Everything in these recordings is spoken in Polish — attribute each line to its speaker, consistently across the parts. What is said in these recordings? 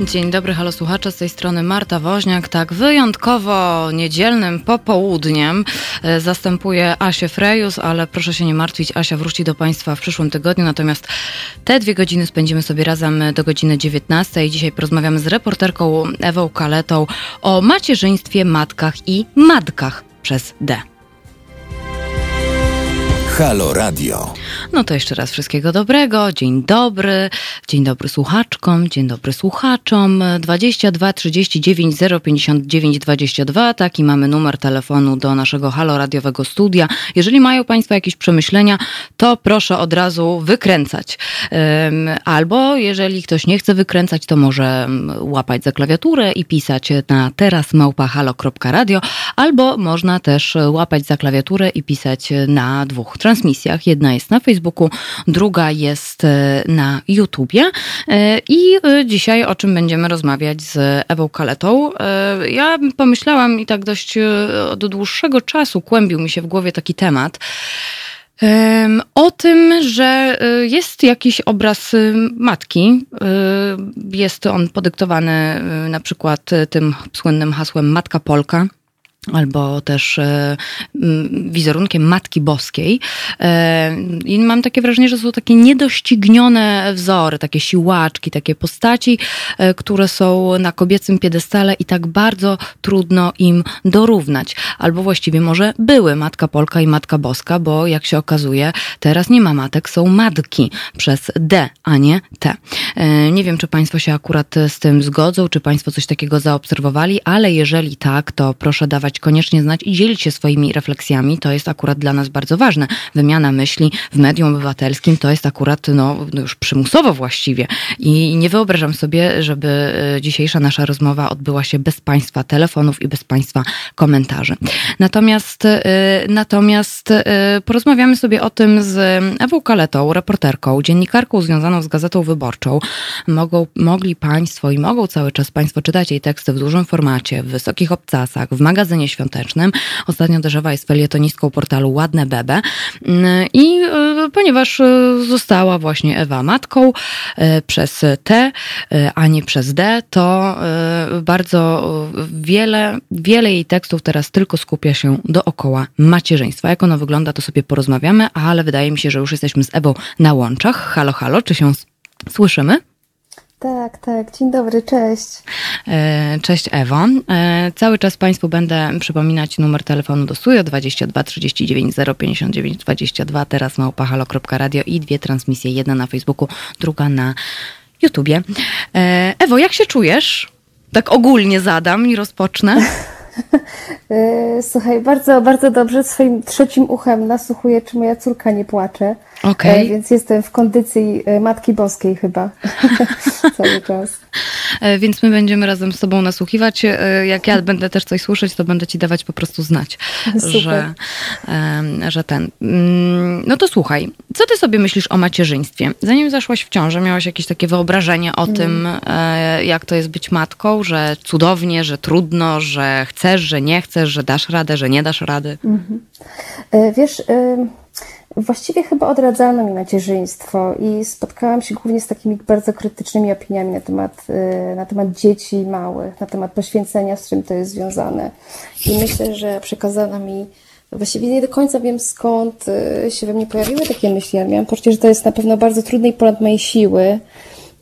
Speaker 1: Dzień dobry, halo słuchacze, z tej strony Marta Woźniak. Tak, wyjątkowo niedzielnym popołudniem e, zastępuje Asię Frejus, ale proszę się nie martwić, Asia wróci do Państwa w przyszłym tygodniu, natomiast te dwie godziny spędzimy sobie razem do godziny 19 i dzisiaj porozmawiamy z reporterką Ewą Kaletą o macierzyństwie, matkach i matkach przez D.
Speaker 2: Halo Radio.
Speaker 1: No to jeszcze raz wszystkiego dobrego. Dzień dobry. Dzień dobry słuchaczkom, dzień dobry słuchaczom. 22 39 059 22. Taki mamy numer telefonu do naszego Halo Radiowego studia. Jeżeli mają Państwo jakieś przemyślenia, to proszę od razu wykręcać. Albo jeżeli ktoś nie chce wykręcać, to może łapać za klawiaturę i pisać na terasmałpahalo.radio, albo można też łapać za klawiaturę i pisać na dwóch transmisjach. Jedna jest na Facebooku, druga jest e, na YouTubie. E, I e, dzisiaj o czym będziemy rozmawiać z Ewą Kaletą. Ja pomyślałam i tak dość od dłuższego czasu kłębił mi się w głowie taki temat. O tym, że jest jakiś obraz matki. Jest on podyktowany na przykład tym słynnym hasłem Matka Polka albo też e, wizerunkiem Matki Boskiej. E, I mam takie wrażenie, że są takie niedoścignione wzory, takie siłaczki, takie postaci, e, które są na kobiecym piedestale i tak bardzo trudno im dorównać. Albo właściwie może były Matka Polka i Matka Boska, bo jak się okazuje, teraz nie ma matek, są matki przez D, a nie T. Nie wiem, czy Państwo się akurat z tym zgodzą, czy Państwo coś takiego zaobserwowali, ale jeżeli tak, to proszę dawać koniecznie znać i dzielić się swoimi refleksjami. To jest akurat dla nas bardzo ważne. Wymiana myśli w medium obywatelskim to jest akurat no, no już przymusowo właściwie. I nie wyobrażam sobie, żeby e, dzisiejsza nasza rozmowa odbyła się bez Państwa telefonów i bez Państwa komentarzy. Natomiast, e, natomiast e, porozmawiamy sobie o tym z Ewą Kaletą, reporterką, dziennikarką związaną z Gazetą Wyborczą. Mogą, mogli Państwo i mogą cały czas Państwo czytać jej teksty w dużym formacie, w wysokich obcasach, w magazynie świątecznym. Ostatnio Derzewa jest felietonistką portalu Ładne Bebe i e, ponieważ e, została właśnie Ewa matką e, przez T, a nie przez D, to bardzo wiele, wiele jej tekstów teraz tylko skupia się dookoła macierzyństwa. Jak ono wygląda, to sobie porozmawiamy, ale wydaje mi się, że już jesteśmy z Ewą na łączach. Halo, halo, czy się słyszymy?
Speaker 3: Tak, tak. Dzień dobry, cześć.
Speaker 1: E, cześć Ewo. E, cały czas Państwu będę przypominać numer telefonu do studio 22 39 059 22, teraz małpahalo.radio i dwie transmisje, jedna na Facebooku, druga na YouTubie. E, Ewo, jak się czujesz? Tak ogólnie zadam i rozpocznę.
Speaker 3: Słuchaj, bardzo, bardzo dobrze. Swoim trzecim uchem nasłuchuję, czy moja córka nie płacze. Okay. Więc jestem w kondycji e, Matki Boskiej chyba cały czas.
Speaker 1: E, więc my będziemy razem z Tobą nasłuchiwać. E, jak ja będę też coś słyszeć, to będę Ci dawać po prostu znać, że, że ten. Mm, no to słuchaj, co Ty sobie myślisz o macierzyństwie? Zanim zaszłaś w ciążę, miałaś jakieś takie wyobrażenie o mm. tym, jak to jest być matką, że cudownie, że trudno, że chcesz, że nie chcesz, że dasz radę, że nie dasz rady?
Speaker 3: -hmm. Wiesz... Y Właściwie chyba odradzano mi macierzyństwo i spotkałam się głównie z takimi bardzo krytycznymi opiniami na temat, y, na temat dzieci małych, na temat poświęcenia, z czym to jest związane. I myślę, że przekazano mi, właściwie nie do końca wiem skąd y, się we mnie pojawiły takie myśli, ale miałam poczucie, że to jest na pewno bardzo trudne i ponad mojej siły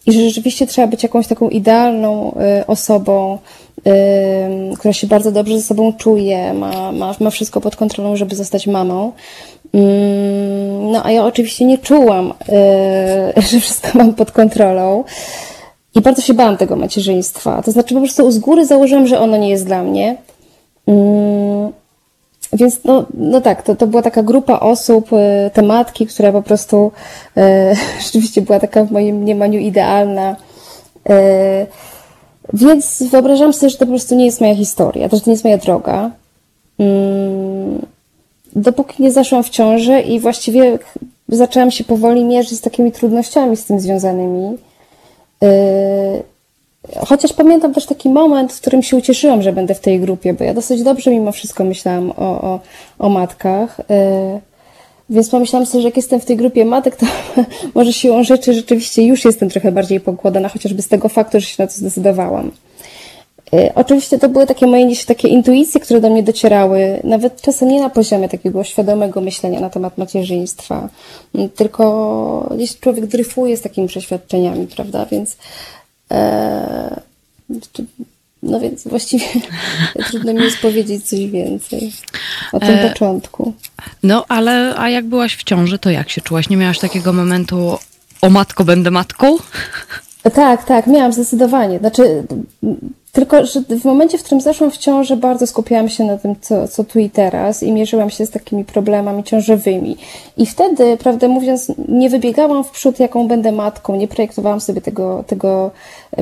Speaker 3: i że rzeczywiście trzeba być jakąś taką idealną y, osobą, która się bardzo dobrze ze sobą czuje, ma, ma, ma wszystko pod kontrolą, żeby zostać mamą. No, a ja oczywiście nie czułam, yy, że wszystko mam pod kontrolą. I bardzo się bałam tego macierzyństwa. To znaczy, po prostu z góry założyłam, że ono nie jest dla mnie. Yy, więc, no, no tak, to, to była taka grupa osób, yy, te matki, która po prostu yy, rzeczywiście była taka w moim mniemaniu idealna. Więc wyobrażam sobie, że to po prostu nie jest moja historia, to, że to nie jest moja droga. Dopóki nie zaszłam w ciążę i właściwie zaczęłam się powoli mierzyć z takimi trudnościami z tym związanymi. Yy, chociaż pamiętam też taki moment, w którym się ucieszyłam, że będę w tej grupie, bo ja dosyć dobrze mimo wszystko myślałam o, o, o matkach. Yy, Więc pomyślałam sobie, że jak jestem w tej grupie matek, to może siłą rzeczy rzeczywiście już jestem trochę bardziej pokładana, chociażby z tego faktu, że się na to zdecydowałam. Y, oczywiście to były takie moje takie intuicje, które do mnie docierały, nawet czasem nie na poziomie takiego świadomego myślenia na temat macierzyństwa, mm, tylko gdzieś człowiek dryfuje z takimi przeświadczeniami, prawda? Więc e, no więc właściwie trudno mi jest powiedzieć coś więcej o tym e, początku.
Speaker 1: No, ale a jak byłaś w ciąży, to jak się czułaś? Nie miałaś takiego momentu, o matko, będę matką?
Speaker 3: Tak, tak, miałam zdecydowanie. Znaczy, tylko, że w momencie, w którym zeszłam w ciążę, bardzo skupiałam się na tym, co, co tu i teraz i mierzyłam się z takimi problemami ciążowymi. I wtedy, prawdę mówiąc, nie wybiegałam w przód, jaką będę matką, nie projektowałam sobie tego, tego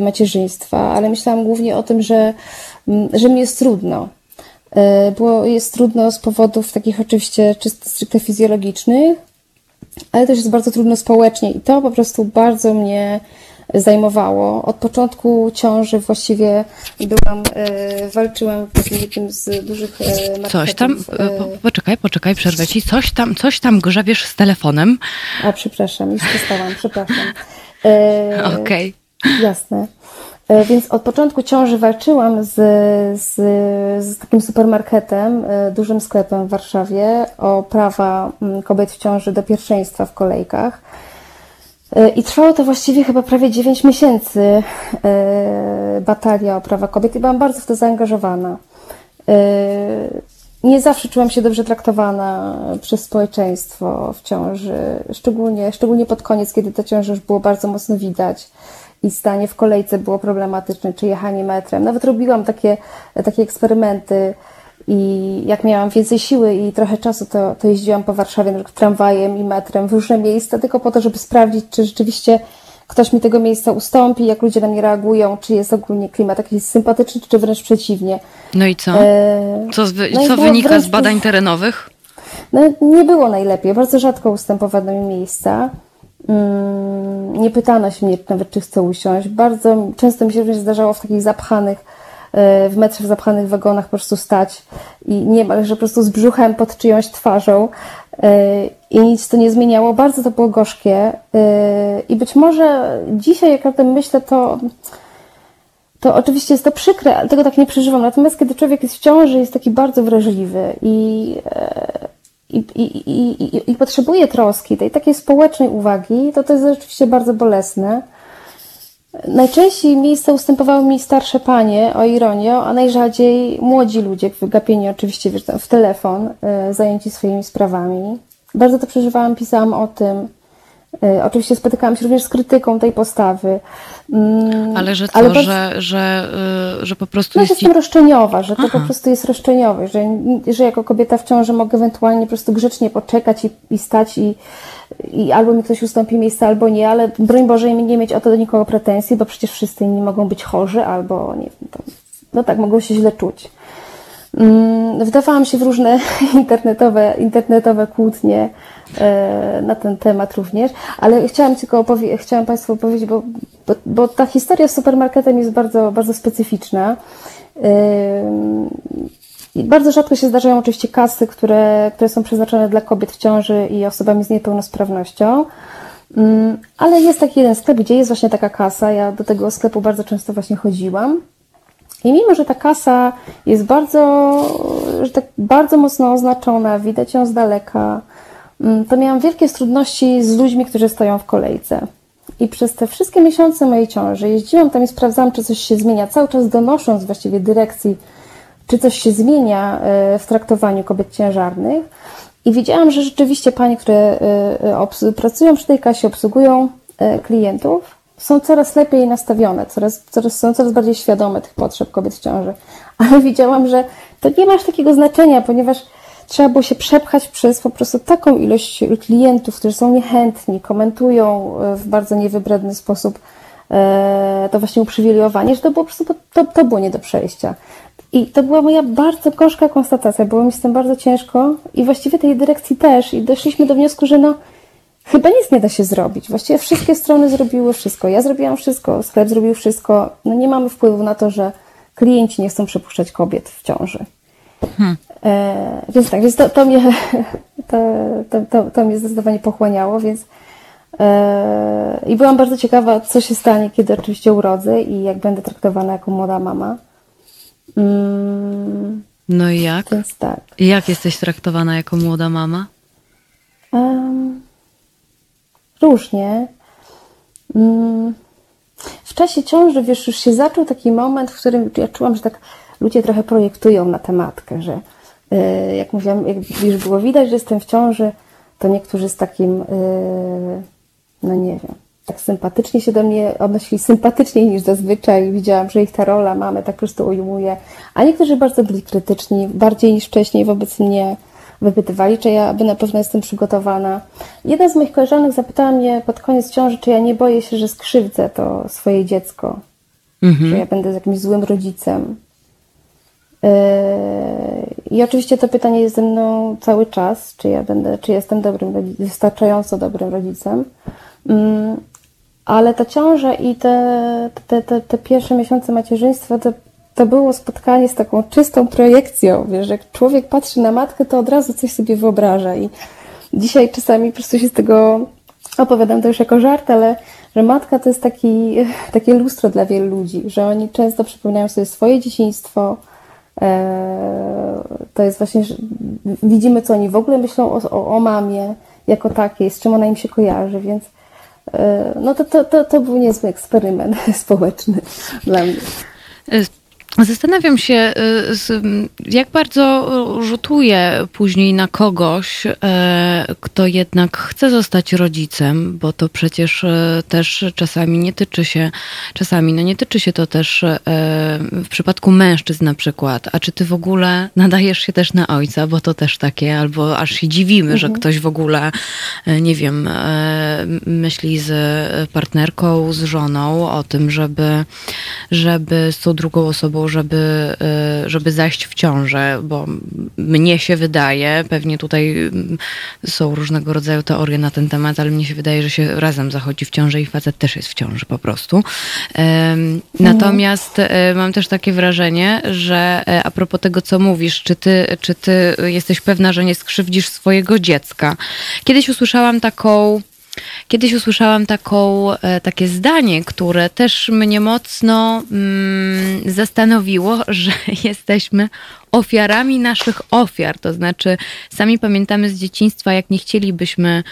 Speaker 3: macierzyństwa, ale myślałam głównie o tym, że, mm, że mi jest trudno. E, było, jest trudno z powodów takich oczywiście czysto stricte fizjologicznych, ale też jest bardzo trudno społecznie i to po prostu bardzo mnie zajmowało. Od początku ciąży właściwie byłam, e, walczyłam takim jednym z dużych
Speaker 1: marketów. Coś tam, e, po, poczekaj, poczekaj, przerwę ci. Coś tam, coś tam grzebiesz z telefonem.
Speaker 3: A, przepraszam, już przestałam, przepraszam. E,
Speaker 1: Okej.
Speaker 3: Okay. Jasne. Więc od początku ciąży walczyłam z, z, z takim supermarketem, dużym sklepem w Warszawie o prawa mm, kobiet w ciąży do pierwszeństwa w kolejkach. E, I trwało to właściwie chyba prawie 9 miesięcy e, batalia o prawa kobiet i byłam bardzo w to zaangażowana. E, nie zawsze czułam się dobrze traktowana przez społeczeństwo w ciąży, szczególnie, szczególnie pod koniec, kiedy ta ciąża już było bardzo mocno widać i stanie w kolejce było problematyczne, czy jechanie metrem. Nawet robiłam takie, takie eksperymenty, i jak miałam więcej siły i trochę czasu, to, to jeździłam po Warszawie na tramwajem i metrem w różne miejsca, tylko po to, żeby sprawdzić, czy rzeczywiście ktoś mi tego miejsca ustąpi, jak ludzie na mnie reagują, czy jest ogólnie klimat jakiś sympatyczny, czy wręcz przeciwnie.
Speaker 1: No i co? E... Co, no co wynika z badań terenowych?
Speaker 3: No, nie było najlepiej. Bardzo rzadko ustępowano mi miejsca. Mm, nie pytano się mnie nawet, czy chcę usiąść. Bardzo często mi się również zdarzało w takich zapchanych w metrze zapchanych wagonach po prostu stać i niemalże po prostu z brzuchem pod czyjąś twarzą e, i nic to nie zmieniało. Bardzo to było gorzkie e, i być może dzisiaj, jak o tym myślę, to to oczywiście jest to przykre, ale tego tak nie przeżywam. Natomiast kiedy człowiek jest w ciąży, jest taki bardzo wrażliwy i, e, i, i, i, i potrzebuje troski, tej takiej społecznej uwagi, to to jest rzeczywiście bardzo bolesne. Najczęściej miejsce ustępowały mi starsze panie, o ironię, a najrzadziej młodzi ludzie, wygapieni oczywiście wiesz, w telefon, y, zajęci swoimi sprawami. Bardzo to przeżywałam, pisałam o tym. Y, oczywiście spotykałam się również z krytyką tej postawy.
Speaker 1: Mm, ale że to, ale bardzo... że, że, y, że po prostu
Speaker 3: no, jest... jestem roszczeniowa, że to Aha. po prostu jest roszczeniowe, że, że jako kobieta w ciąży mogę ewentualnie po prostu grzecznie poczekać i, i stać i i albo mi ktoś ustąpi miejsce, albo nie, ale broń Boże nie mieć o to do nikogo pretensji, bo przecież wszyscy inni mogą być chorzy, albo nie wiem, no tak, mogą się źle czuć. Mm, wdawałam się w różne internetowe, internetowe kłótnie e, na ten temat również, ale chciałam tylko opowiedzieć, chciałam Państwu opowiedzieć, bo, bo, bo ta historia z supermarketem jest bardzo, bardzo specyficzna. I bardzo rzadko się zdarzają oczywiście kasy, które, które są przeznaczone dla kobiet w ciąży i osobami z niepełnosprawnością. Ale jest taki jeden sklep, gdzie jest właśnie taka kasa. Ja do tego sklepu bardzo często właśnie chodziłam. I mimo, że ta kasa jest bardzo, że tak bardzo mocno oznaczona, widać ją z daleka, to miałam wielkie trudności z ludźmi, którzy stoją w kolejce. I przez te wszystkie miesiące mojej ciąży jeździłam tam i sprawdzałam, czy coś się zmienia, cały czas donosząc właściwie dyrekcji czy coś się zmienia e, w traktowaniu kobiet ciężarnych. I widziałam, że rzeczywiście panie, które e, e, pracują przy tej kasie, obsługują klientów, są coraz lepiej nastawione, coraz, coraz, są coraz bardziej świadome tych potrzeb kobiet w ciąży. Ale widziałam, że to nie ma aż takiego znaczenia, ponieważ trzeba było się przepchać przez po prostu taką ilość klientów, którzy są niechętni, komentują w bardzo niewybredny sposób to właśnie uprzywilejowanie, że to było po prostu, to, to było nie do przejścia. I to była moja bardzo gorzka konstatacja, było mi z tym bardzo ciężko i właściwie tej dyrekcji też. I doszliśmy do wniosku, że no, chyba nic nie da się zrobić. Właściwie wszystkie strony zrobiły wszystko. Ja zrobiłam wszystko, sklep zrobił wszystko. No nie mamy wpływu na to, że klienci nie chcą przepuszczać kobiet w ciąży. Hmm. E, więc tak, więc to, to, mnie, to, to, to, to mnie zdecydowanie pochłaniało, więc e, i byłam bardzo ciekawa, co się stanie, kiedy oczywiście urodzę i jak będę traktowana jako młoda mama.
Speaker 1: Mm, no i jak?
Speaker 3: Więc tak.
Speaker 1: Jak jesteś traktowana jako młoda mama? Um,
Speaker 3: różnie. Um, w czasie ciąży, wiesz, już się zaczął taki moment, w którym ja czułam, że tak ludzie trochę projektują na tematkę, że yy, jak mówiłam, jak już było widać, że jestem w ciąży, to niektórzy z takim, yy, no nie wiem, tak sympatycznie się do mnie odnosili, sympatyczniej niż zazwyczaj. Widziałam, że ich ta rola mamy tak po prostu ujmuje, a niektórzy bardzo byli krytyczni, bardziej niż wcześniej wobec mnie wypytywali, czy ja aby na pewno jestem przygotowana. Jedna z moich koleżanek zapytała mnie pod koniec ciąży, czy ja nie boję się, że skrzywdzę to swoje dziecko, mhm. że ja będę jakimś złym rodzicem. Yy, I oczywiście to pytanie jest ze mną cały czas, czy ja będę, czy jestem dobrym, wystarczająco dobrym rodzicem. Mm, ale ta ciąża i te, te, te, te pierwsze miesiące macierzyństwa to to było spotkanie z taką czystą projekcją, wiesz, jak człowiek patrzy na matkę, to od razu coś sobie wyobraża i dzisiaj czasami po prostu się z tego opowiadam to już jako żart, ale że matka to jest taki, takie lustro dla wielu ludzi, że oni często przypominają sobie swoje dzieciństwo, to jest właśnie, że widzimy, co oni w ogóle myślą o, o, o mamie jako takiej, z czym ona im się kojarzy, więc e, no to, to, to, to był niezły eksperyment społeczny dla mnie.
Speaker 1: Zastanawiam się, y, jak bardzo rzutuje później na kogoś, e, kto jednak chce zostać rodzicem, bo to przecież e, też czasami nie tyczy się, czasami no nie tyczy się to też w przypadku mężczyzn na przykład. A czy ty w ogóle nadajesz się też na ojca, bo to też takie, albo aż się dziwimy, mhm. że ktoś w ogóle, nie wiem, myśli z partnerką, z żoną o tym, żeby, żeby z tą drugą osobą żeby, e, żeby zajść w ciążę, bo mnie się wydaje, pewnie tutaj mm, są różnego rodzaju teorie na ten temat, ale mnie się wydaje, że się razem zachodzi w ciążę i facet też jest w ciąży po prostu. Natomiast e, mam też takie wrażenie, że e, a propos tego, co mówisz, czy ty, czy ty jesteś pewna, że nie skrzywdzisz swojego dziecka? Kiedyś usłyszałam taką Kiedyś usłyszałam taką, e, takie zdanie, które też mnie mocno mm, zastanowiło, że jesteśmy ofiarami naszych ofiar. To znaczy, sami pamiętamy z dzieciństwa, jak nie chcielibyśmy,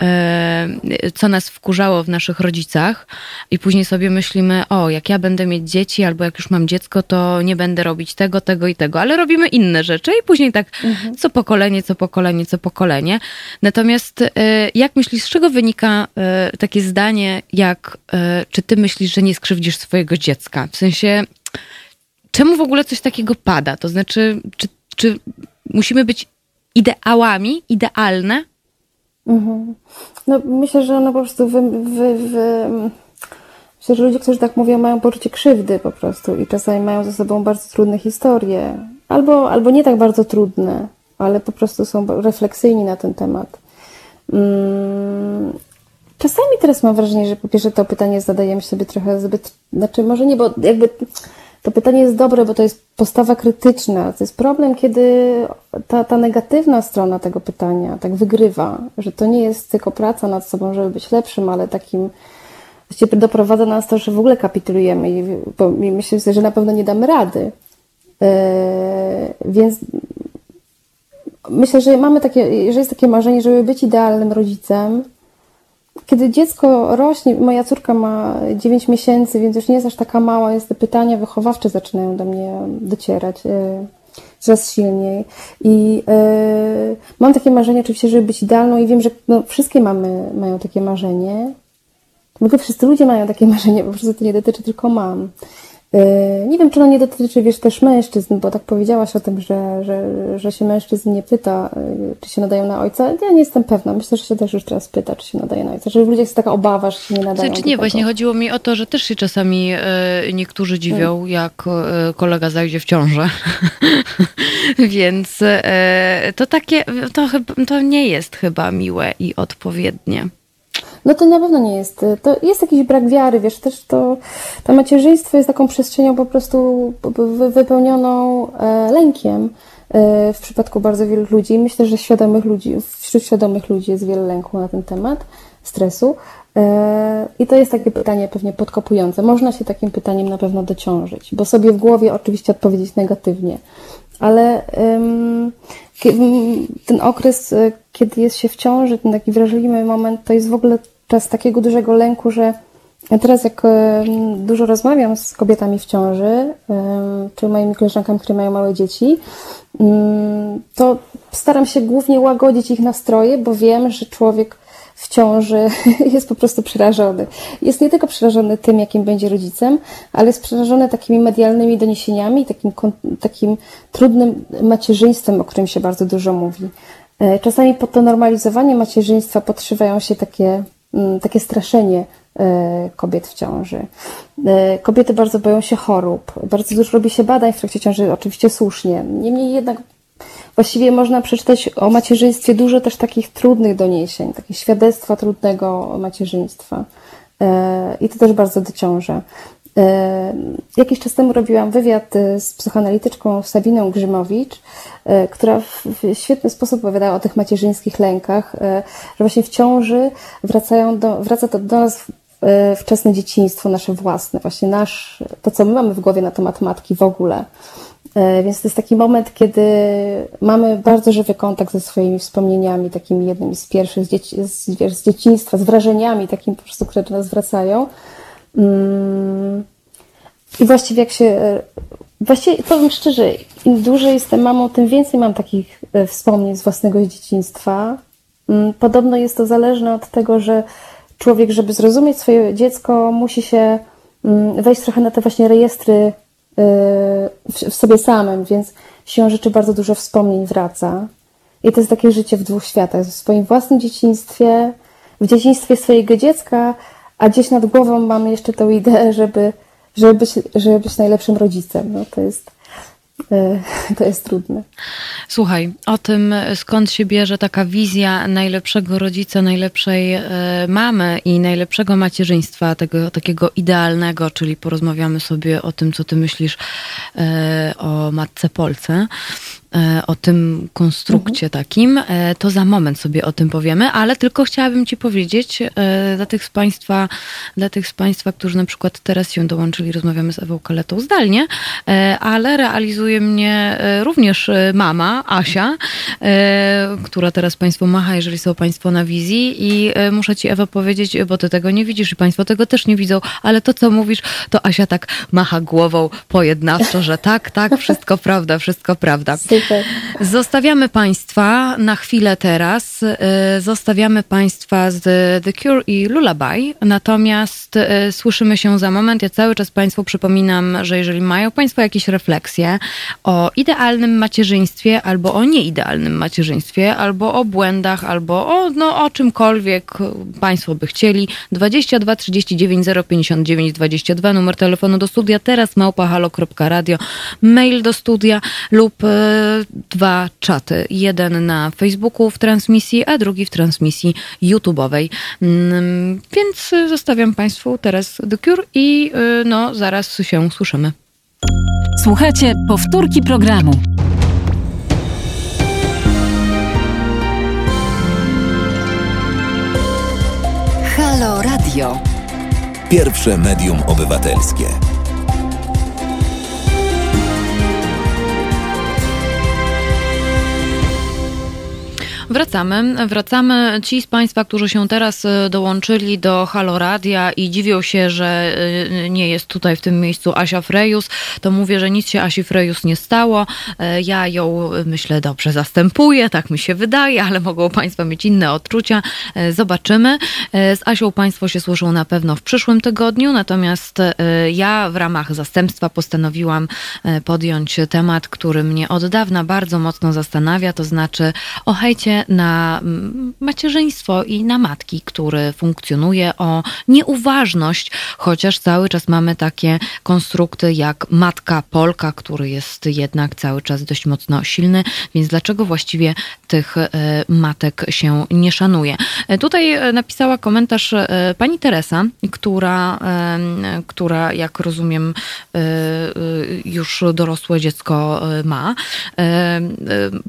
Speaker 1: e, co nas wkurzało w naszych rodzicach, i później sobie myślimy: O, jak ja będę mieć dzieci, albo jak już mam dziecko, to nie będę robić tego, tego i tego, ale robimy inne rzeczy, i później tak mhm. co pokolenie, co pokolenie, co pokolenie. Natomiast, e, jak myślisz, z czego wynika e, takie zdanie, jak czy ty myślisz, że nie skrzywdzisz swojego dziecka? W sensie, czemu w ogóle coś takiego pada? To znaczy, czy, czy musimy być ideałami, idealne?
Speaker 3: Mhm. No, myślę, że ono po prostu wy, wy, wy... Myślę, że ludzie, którzy tak mówią, mają poczucie krzywdy po prostu i czasami mają ze sobą bardzo trudne historie. Albo, albo nie tak bardzo trudne, ale po prostu są refleksyjni na ten temat. Mm, czasami teraz mam wrażenie, że po pierwsze to pytanie zadajemy sobie trochę zbyt, znaczy może nie, bo jakby to pytanie jest dobre, bo to jest postawa krytyczna. To jest problem, kiedy ta, ta negatywna strona tego pytania tak wygrywa, że to nie jest tylko praca nad sobą, żeby być lepszym, ale takim właściwie doprowadza nas to, że w ogóle kapitulujemy i, bo myślę, że na pewno nie damy rady. Yy, więc myślę, że mamy takie, że jest takie marzenie, żeby być idealnym rodzicem, kiedy dziecko rośnie, moja córka ma 9 miesięcy, więc już nie jest aż taka mała, więc te pytania wychowawcze zaczynają do mnie docierać e, coraz silniej. I y, mam takie marzenie oczywiście, żeby być idealną i wiem, że no, wszystkie mamy mają takie marzenie. W ogóle wszyscy ludzie mają takie marzenie, po prostu to nie dotyczy tylko mam. E, nie wiem, czy ono nie dotyczy, wiesz, też mężczyzn, bo tak powiedziałaś o tym, że, że, że się mężczyzn nie pyta, e, czy się nadają na ojca. Ja nie jestem pewna. Myślę, że się też już teraz pyta, czy się nadaje na ojca. Że w ludziach jest taka obawa, że się nie nadają.
Speaker 1: Znaczy nie, właśnie chodziło mi o to, że też się czasami e, niektórzy dziwią, hmm. jak kolega zajdzie w ciążę. Więc to takie, to, to nie jest chyba miłe i odpowiednie.
Speaker 3: No to na pewno nie jest. To jest jakiś brak wiary, wiesz, też to, to macierzyństwo jest taką przestrzenią po prostu wypełnioną e, lękiem, w przypadku bardzo wielu ludzi. Myślę, że świadomych ludzi, wśród świadomych ludzi jest wiele lęku na ten temat, stresu. I to jest takie pytanie pewnie podkopujące. Można się takim pytaniem na pewno dociążyć, bo sobie w głowie oczywiście odpowiedzieć negatywnie ale ten okres, e, kiedy jest się w ciąży, ten taki wrażliwy moment, to jest w ogóle czas takiego dużego lęku, że teraz jak dużo rozmawiam z kobietami w ciąży, czy moimi koleżankami, które mają małe dzieci, to staram się głównie łagodzić ich nastroje, bo wiem, że człowiek w ciąży jest po prostu przerażony. Jest nie tylko przerażony tym, jakim będzie rodzicem, ale jest przerażony takimi medialnymi doniesieniami, takim, takim trudnym macierzyństwem, o którym się bardzo dużo mówi. E, czasami pod to normalizowanie macierzyństwa podszywają się takie, mm, takie straszenie e, kobiet w ciąży. E, kobiety bardzo boją się chorób, bardzo dużo robi się badań w trakcie ciąży, oczywiście słusznie. Niemniej jednak Właściwie można przeczytać o macierzyństwie dużo też takich trudnych doniesień, takie świadectwa trudnego macierzyństwa. E, I to też bardzo dociąża. E, jakiś czas temu robiłam wywiad e, z psychoanalityczką Sabiną Grzymowicz, która w świetny sposób opowiadała o tych macierzyńskich lękach, że właśnie w ciąży wracają do, wraca to do nas wczesne dzieciństwo, nasze własne, właśnie nasz, to co my mamy w głowie na temat matki w ogóle. Więc to jest taki moment, kiedy mamy bardzo żywy kontakt ze swoimi wspomnieniami, takimi jednymi z pierwszych z, dzieci, z, z dzieciństwa, z wrażeniami takimi po prostu, które do nas wracają. Mm. I właściwie jak się, e, właściwie powiem szczerze, im dłużej jestem mamą, tym więcej mam takich e, wspomnień z własnego dzieciństwa. Mm, podobno jest to zależne od tego, że człowiek, żeby zrozumieć swoje dziecko, musi się mm, wejść trochę na te właśnie rejestry w sobie samym, więc siłą rzeczy bardzo dużo wspomnień wraca. I to jest takie życie w dwóch światach. W swoim własnym dzieciństwie, w dzieciństwie swojego dziecka, a gdzieś nad głową mam jeszcze tą ideę, żeby, żeby, być, żeby być najlepszym rodzicem. No, to jest E, to jest trudne.
Speaker 1: Słuchaj, o tym skąd się bierze taka wizja najlepszego rodzica, najlepszej e, mamy i najlepszego macierzyństwa, tego takiego idealnego, czyli porozmawiamy sobie o tym, co ty myślisz e, o matce Polce. E, o tym konstrukcie mhm. takim, e, to za moment sobie o tym powiemy, ale tylko chciałabym Ci powiedzieć e, dla tych z Państwa, dla tych z Państwa, którzy na przykład teraz się dołączyli, rozmawiamy z Ewą Kaletą zdalnie, ale realizuje mnie również mama, Asia, która teraz Państwu macha, jeżeli są Państwo na wizji i muszę Ci Ewa powiedzieć, bo Ty tego nie widzisz i Państwo tego też nie widzą, ale to co mówisz, to Asia tak macha głową pojednawczo, że tak, tak, wszystko prawda, wszystko prawda. Super. Zostawiamy Państwa na chwilę teraz. E, zostawiamy Państwa z The Cure i Lullaby. Natomiast e, słyszymy się za moment. Ja cały czas Państwu przypominam, że jeżeli mają Państwo jakieś refleksje o idealnym macierzyństwie albo o nieidealnym macierzyństwie, albo o błędach, albo o, no, o czymkolwiek Państwo by chcieli, 22 39 059 22 numer telefonu do studia teraz małpahalo.radio, mail do studia lub e, dwa czaty. Jeden na Facebooku w transmisji, a drugi w transmisji YouTube'owej. Mm, więc zostawiam Państwu teraz The Cure i y, no, zaraz się słyszymy.
Speaker 2: Słuchajcie powtórki programu. Halo Radio. Pierwsze medium obywatelskie.
Speaker 1: Wracamy. Wracamy. Ci z Państwa, którzy się teraz e, dołączyli do Halo Radia i dziwią się, że e, nie jest tutaj w tym miejscu Asia Frejus, to mówię, że nic się Asi Frejus nie stało. E, ja ją, myślę, dobrze zastępuję, tak mi się wydaje, ale mogą Państwo mieć inne odczucia. Zobaczymy. Z Asią Państwo się słyszą na pewno w przyszłym tygodniu, natomiast ja w ramach zastępstwa postanowiłam podjąć temat, który mnie od dawna bardzo mocno zastanawia, to znaczy o hejcie na mm, macierzyństwo i na matki, który funkcjonuje, o nieuważność, chociaż cały czas mamy takie konstrukty jak matka Polka, który jest jednak cały czas dość mocno silny, więc dlaczego właściwie tych matek się nie szanuje. Tutaj napisała komentarz pani Teresa, która, która jak rozumiem już dorosłe dziecko ma.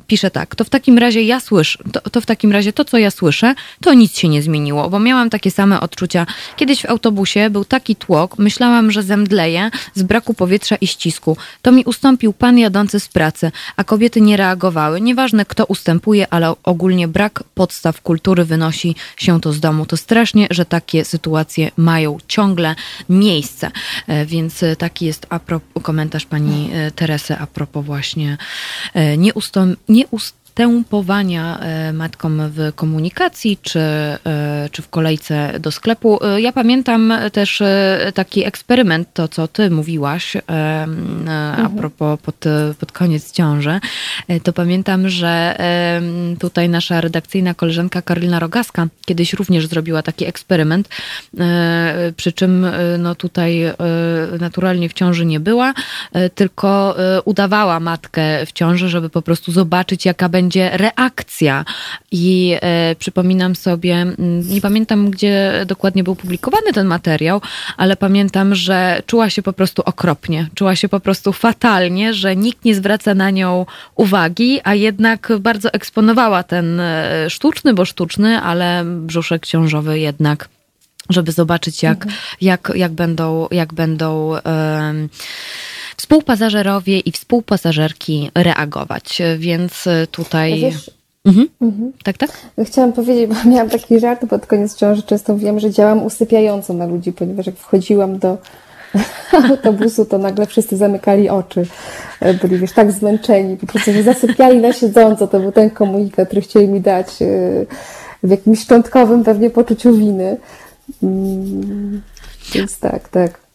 Speaker 1: Pisze tak, to w takim razie ja słyszę, to, to w takim razie to, co ja słyszę, to nic się nie zmieniło, bo miałam takie same odczucia. Kiedyś w autobusie był taki tłok, myślałam, że zemdleję z braku powietrza i ścisku. To mi ustąpił pan jadący z pracy, a kobiety nie reagowały. Nieważne, kto ustępuje, ale ogólnie brak podstaw kultury wynosi się to z domu. To strasznie, że takie sytuacje mają ciągle miejsce. E, więc taki jest komentarz pani e, Teresy a propos właśnie e, nieustąp, nieust stępowania e, matkom w komunikacji czy, e, czy w kolejce do sklepu. E, ja pamiętam też taki eksperyment, to co ty mówiłaś a mhm. propos pod, pod koniec ciąży, to pamiętam, że tutaj nasza redakcyjna koleżanka Karolina Rogaska kiedyś również zrobiła taki eksperyment, przy czym no tutaj naturalnie w ciąży nie była, tylko udawała matkę w ciąży, żeby po prostu zobaczyć jaka będzie będzie reakcja. I e, przypominam sobie, nie pamiętam, gdzie dokładnie był publikowany ten materiał, ale pamiętam, że czuła się po prostu okropnie, czuła się po prostu fatalnie, że nikt nie zwraca na nią uwagi, a jednak bardzo eksponowała ten e, sztuczny, bo sztuczny, ale brzuszek ciążowy jednak żeby zobaczyć, jak, mhm. jak, jak będą, jak będą um, współpasażerowie i współpasażerki reagować. Więc tutaj. Wiesz, Mhm. Mhm. Tak, tak?
Speaker 3: Chciałam powiedzieć, bo miałam taki żart pod koniec ciąży, często mówiłam, że działam usypiająco na ludzi, ponieważ jak wchodziłam do autobusu, to nagle wszyscy zamykali oczy. Byli wiesz, tak zmęczeni, po prostu zasypiali na siedząco. To był ten komunikat, który chcieli mi dać e, w jakimś szczątkowym pewnie poczuciu winy. Mm, więc tak, tak.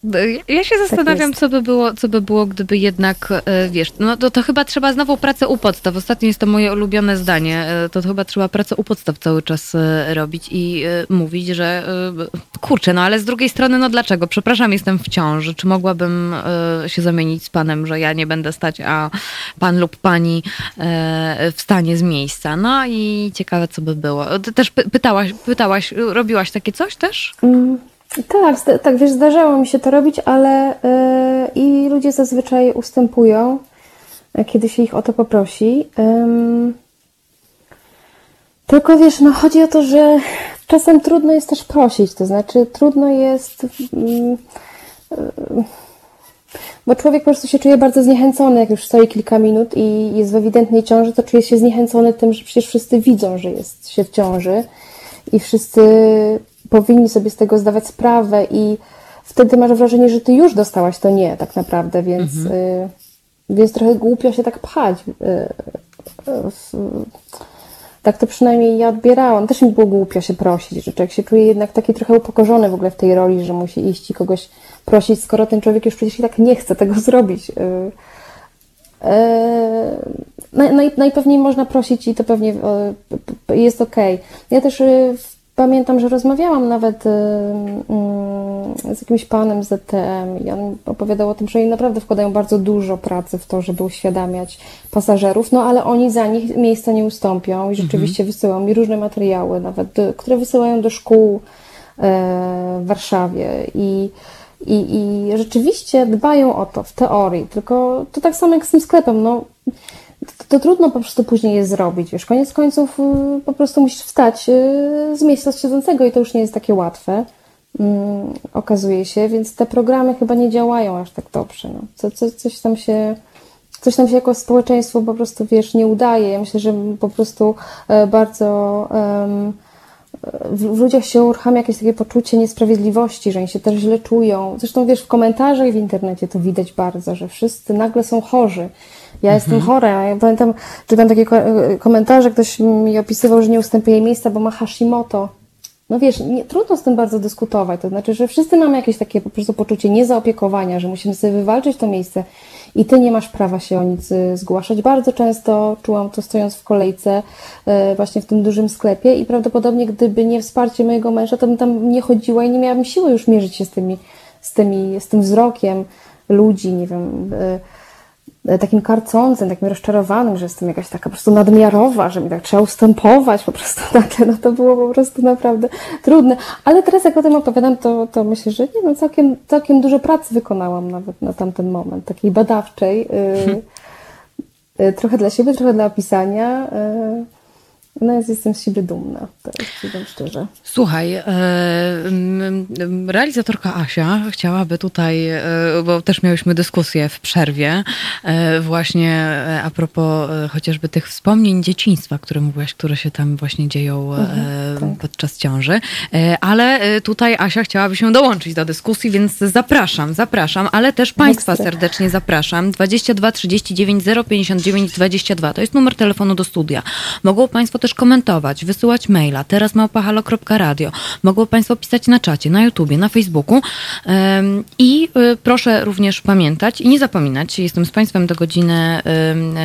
Speaker 1: Ja się tak zastanawiam, tak co, by było, co by było, gdyby jednak, e, wiesz, no to, to chyba trzeba znowu pracę u podstaw. Ostatnio jest to moje ulubione zdanie. E, to, to chyba trzeba pracę u podstaw cały czas e, robić i mówić, że kurczę, no ale z drugiej strony, no dlaczego? Przepraszam, jestem w ciąży. Czy mogłabym się zamienić z panem, że ja nie będę stać, a pan lub pani wstanie z miejsca? No i ciekawe, co by było. Ty też pytałaś, pytałaś, robiłaś takie coś też? Mm.
Speaker 3: Tak, tak, wiesz, zdarzało mi się to robić, ale yy, i ludzie zazwyczaj ustępują, kiedy się ich o to poprosi. Yy, tylko wiesz, no chodzi o to, że czasem trudno jest też prosić, to znaczy trudno jest. Yy, bo człowiek po prostu się czuje bardzo zniechęcony, jak już stoi kilka minut i jest w ewidentnej ciąży, to czuje się zniechęcony tym, że przecież wszyscy widzą, że jest się w ciąży i wszyscy powinni sobie z tego zdawać sprawę i wtedy masz wrażenie, że ty już dostałaś to nie tak naprawdę, więc, mhm. y, więc trochę głupio się tak pchać. Y, y, tak to przynajmniej ja odbierałam. Też mi było głupio się prosić, że człowiek się czuje jednak taki trochę upokorzony w ogóle w tej roli, że musi iść i kogoś prosić, skoro ten człowiek już przecież i tak nie chce tego zrobić. Y, y, najpewniej można prosić i to pewnie y, jest ok. Ja też Pamiętam, że rozmawiałam nawet y, y, z jakimś panem z ZTM i on opowiadał o tym, że oni naprawdę wkładają bardzo dużo pracy w to, żeby uświadamiać pasażerów, no ale oni za nich miejsca nie ustąpią i rzeczywiście mhm. wysyłają mi różne materiały, nawet które wysyłają do szkół e, w Warszawie i i, I rzeczywiście dbają o to w teorii, tylko to tak samo jak z tym sklepem. No, to, to, trudno po prostu później je zrobić. Wiesz, koniec końców y, po prostu musisz wstać y, z miejsca siedzącego i to już nie jest takie łatwe. Mm, okazuje się, więc te programy chyba nie działają aż tak dobrze. No. Co, co, coś tam się coś tam się jako społeczeństwo po prostu, wiesz, nie udaje. Ja myślę, że po prostu e, bardzo um, w ludziach się uruchamia jakieś takie poczucie niesprawiedliwości, że oni się też źle czują. Zresztą wiesz, w komentarzach w internecie to widać bardzo, że wszyscy nagle są chorzy ja mhm. jestem chora. Ja pamiętam, czytam takie komentarze, ktoś mi opisywał, że nie ustępuje miejsca, bo ma Hashimoto. No wiesz, nie, trudno z tym bardzo dyskutować. To znaczy, że wszyscy mamy jakieś takie po prostu poczucie niezaopiekowania, że musimy sobie wywalczyć to miejsce i ty nie masz prawa się o nic y, zgłaszać. Bardzo często czułam to stojąc w kolejce, y, właśnie w tym dużym sklepie i prawdopodobnie gdyby nie wsparcie mojego męża, to bym tam nie chodziła i nie miałabym siły już mierzyć się z tymi, z tymi, z tym wzrokiem ludzi, nie wiem, y, takim karcącym, takim rozczarowanym, że jestem jakaś taka po prostu nadmiarowa, że mi tak trzeba ustępować, po prostu takie, no to było po prostu naprawdę trudne. Ale teraz jak o tym opowiadam, to, to myślę, że nie, no całkiem, całkiem dużo pracy wykonałam nawet na tamten moment, takiej badawczej, yy, yy, trochę dla siebie, trochę dla opisania, yy, no jestem z siebie dumna, tak powiem szczerze.
Speaker 1: Słuchaj, e, realizatorka Asia chciałaby tutaj, e, bo też miałyśmy dyskusję w przerwie, e, właśnie a propos chociażby tych wspomnień dzieciństwa, które mówiłaś, które się tam właśnie dzieją mhm, tak. podczas ciąży, ale tutaj Asia chciałaby się dołączyć do dyskusji, więc zapraszam, zapraszam, ale też Państwa serdecznie zapraszam. 22 39 059 22 to jest numer telefonu do studia. Mogą Państwo też komentować, wysyłać maila, teraz małpahalo.radio. Mogą Państwo pisać na czacie, na YouTubie, na Facebooku. I y, proszę również pamiętać i nie zapominać, jestem z Państwem do godziny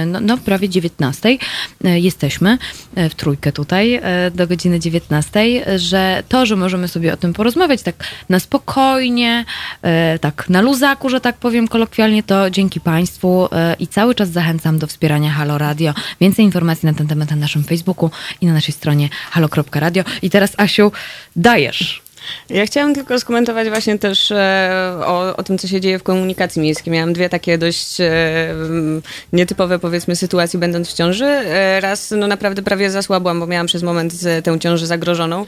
Speaker 1: no, no prawie 19. E, jesteśmy e, w trójkę tutaj e, do godziny 19, że to, że możemy sobie o tym porozmawiać tak na spokojnie, tak na luzaku, że tak powiem kolokwialnie, to dzięki Państwu i cały czas zachęcam do wspierania Halo Radio. Więcej informacji na ten temat na naszym Facebooku i na naszej stronie halo.radio. I teraz, Asiu, dajesz.
Speaker 4: Ja chciałam tylko skomentować właśnie też e, o, o tym, co się dzieje w komunikacji miejskiej. Miałam dwie takie dość e, nietypowe, powiedzmy, sytuacje będąc w ciąży. E, raz, no naprawdę prawie zasłabłam, bo miałam przez moment tę ciążę zagrożoną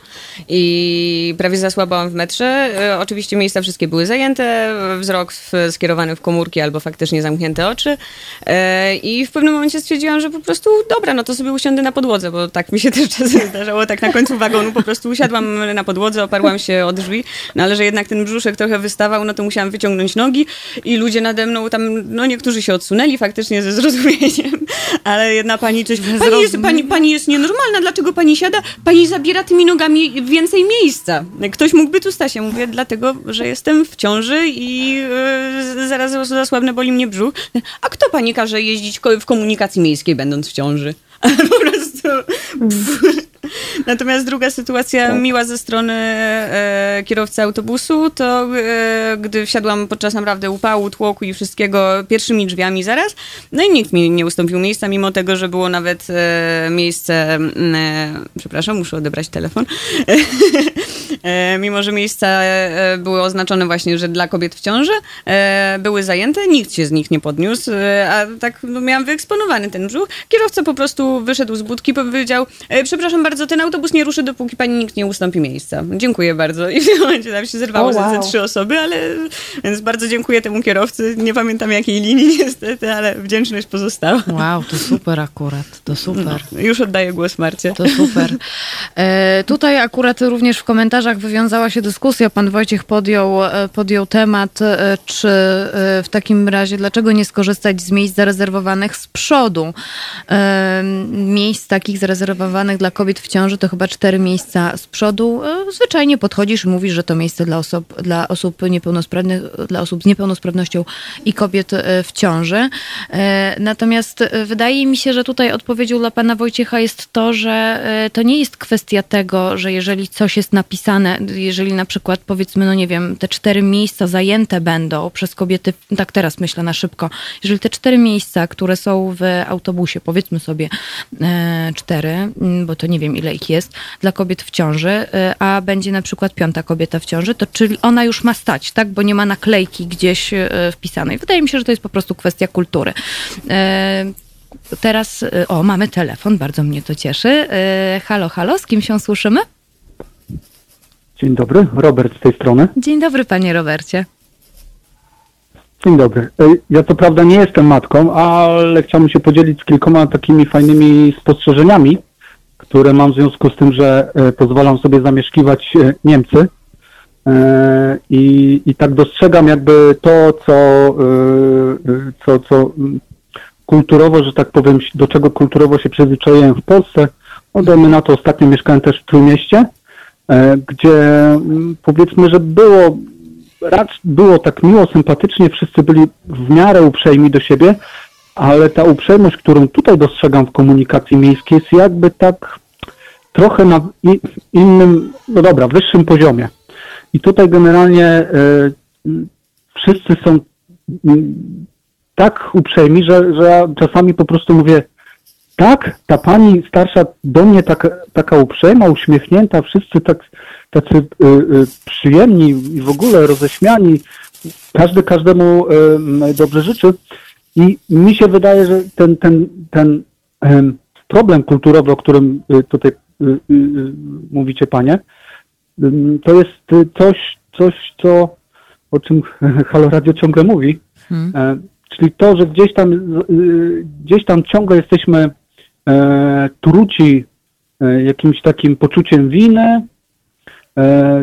Speaker 4: i prawie zasłabłam w metrze. Oczywiście miejsca wszystkie były zajęte, wzrok skierowany w komórki albo faktycznie zamknięte oczy. I w pewnym momencie stwierdziłam, że po prostu dobra, no to sobie usiądę na podłodze, bo tak mi się też czasem zdarzało, tak na końcu wagonu po prostu usiadłam na podłodze, oparłam się się od drzwi, no ale że jednak ten brzuszek trochę wystawał, no to musiałam wyciągnąć nogi i ludzie nade mną tam, no niektórzy się odsunęli faktycznie ze zrozumieniem, ale jedna pani coś... Pani jest, pani, pani jest nienormalna, dlaczego pani siada? Pani zabiera tymi nogami więcej miejsca. Ktoś mógłby tu stać. Ja mówię, dlatego, że jestem w ciąży i yy, zaraz zasłabnę, boli mnie brzuch. A kto pani każe jeździć w komunikacji miejskiej, będąc w ciąży? po prostu... Pff. Natomiast druga sytuacja tak. miła ze strony e, kierowcy autobusu, to e, gdy wsiadłam podczas naprawdę upału, tłoku i wszystkiego pierwszymi drzwiami zaraz, no i nikt mi nie ustąpił miejsca, mimo tego, że było nawet e, miejsce, e, przepraszam, muszę odebrać telefon, mimo że miejsca e, były oznaczone właśnie, że dla kobiet w ciąży, były zajęte, nikt się z nich nie podniósł, a tak no, miałam wyeksponowany ten brzuch. Kierowca po prostu wyszedł z budki, powiedział, przepraszam bardzo, ten autobus nie ruszy, dopóki pani nikt nie ustąpi miejsca. Dziękuję bardzo. I w tym momencie tam się zerwało oh, wow. ze, trzy osoby, ale więc bardzo dziękuję temu kierowcy. Nie pamiętam jakiej linii niestety, ale wdzięczność pozostała.
Speaker 1: Wow, to super akurat, to super.
Speaker 4: No, już oddaję głos Marcie.
Speaker 1: To super. E, tutaj akurat również w komentarzach wywiązała się dyskusja. Pan Wojciech podjął, e, podjął temat, e, czy e, w takim razie, dlaczego nie skorzystać z miejsc zarezerwowanych z przodu. Miejsc takich zarezerwowanych dla kobiet w ciąży to chyba cztery miejsca z przodu. Zwyczajnie podchodzisz i mówisz, że to miejsce dla osób, dla osób niepełnosprawnych, dla osób z niepełnosprawnością i kobiet w ciąży. Natomiast wydaje mi się, że tutaj odpowiedzią dla pana Wojciecha jest to, że to nie jest kwestia tego, że jeżeli coś jest napisane, jeżeli na przykład powiedzmy, no nie wiem, te cztery miejsca zajęte będą przez kobiety, tak teraz myślę na szybko, jeżeli te cztery miejsca, które są w autobusie, powiedzmy sobie cztery, bo to nie wiem ile ich jest, dla kobiet w ciąży, y, a będzie na przykład piąta kobieta w ciąży, to czyli ona już ma stać, tak? Bo nie ma naklejki gdzieś y, wpisanej. Wydaje mi się, że to jest po prostu kwestia kultury. Y, teraz, o, mamy telefon, bardzo mnie to cieszy. Halo, halo, z kim się słyszymy?
Speaker 5: Dzień dobry, Robert z tej strony.
Speaker 1: Dzień dobry, panie Robercie.
Speaker 5: Dzień dobry. Ja co prawda nie jestem matką, ale chciałbym się podzielić z kilkoma takimi fajnymi spostrzeżeniami, które mam w związku z tym, że e, pozwalam sobie zamieszkiwać e, Niemcy. E, I, I tak dostrzegam jakby to, co, co, co kulturowo, że tak powiem, do czego kulturowo się przyzwyczaiłem w Polsce. Odejmy na to ostatnio mieszkałem też w Trójmieście, gdzie powiedzmy, że było racz, było tak miło, sympatycznie, wszyscy byli w miarę uprzejmi do siebie, ale ta uprzejmość, którą tutaj dostrzegam w komunikacji miejskiej jest jakby tak trochę na innym, no dobra, wyższym poziomie. I tutaj generalnie y, wszyscy są y, tak uprzejmi, że, że ja czasami po prostu mówię, tak, ta pani starsza do mnie taka, taka uprzejma, uśmiechnięta, wszyscy tak, tacy y, y, przyjemni i w ogóle roześmiani, każdy każdemu y, dobrze życzy. I mi się wydaje, że ten, ten, ten problem kulturowy, o którym y, tutaj y, y, mówicie panie, to jest coś, coś co, o czym Halo Radio ciągle mówi, hmm. E, czyli to, że gdzieś tam, gdzieś tam ciągle jesteśmy truci e, jakimś takim poczuciem winy,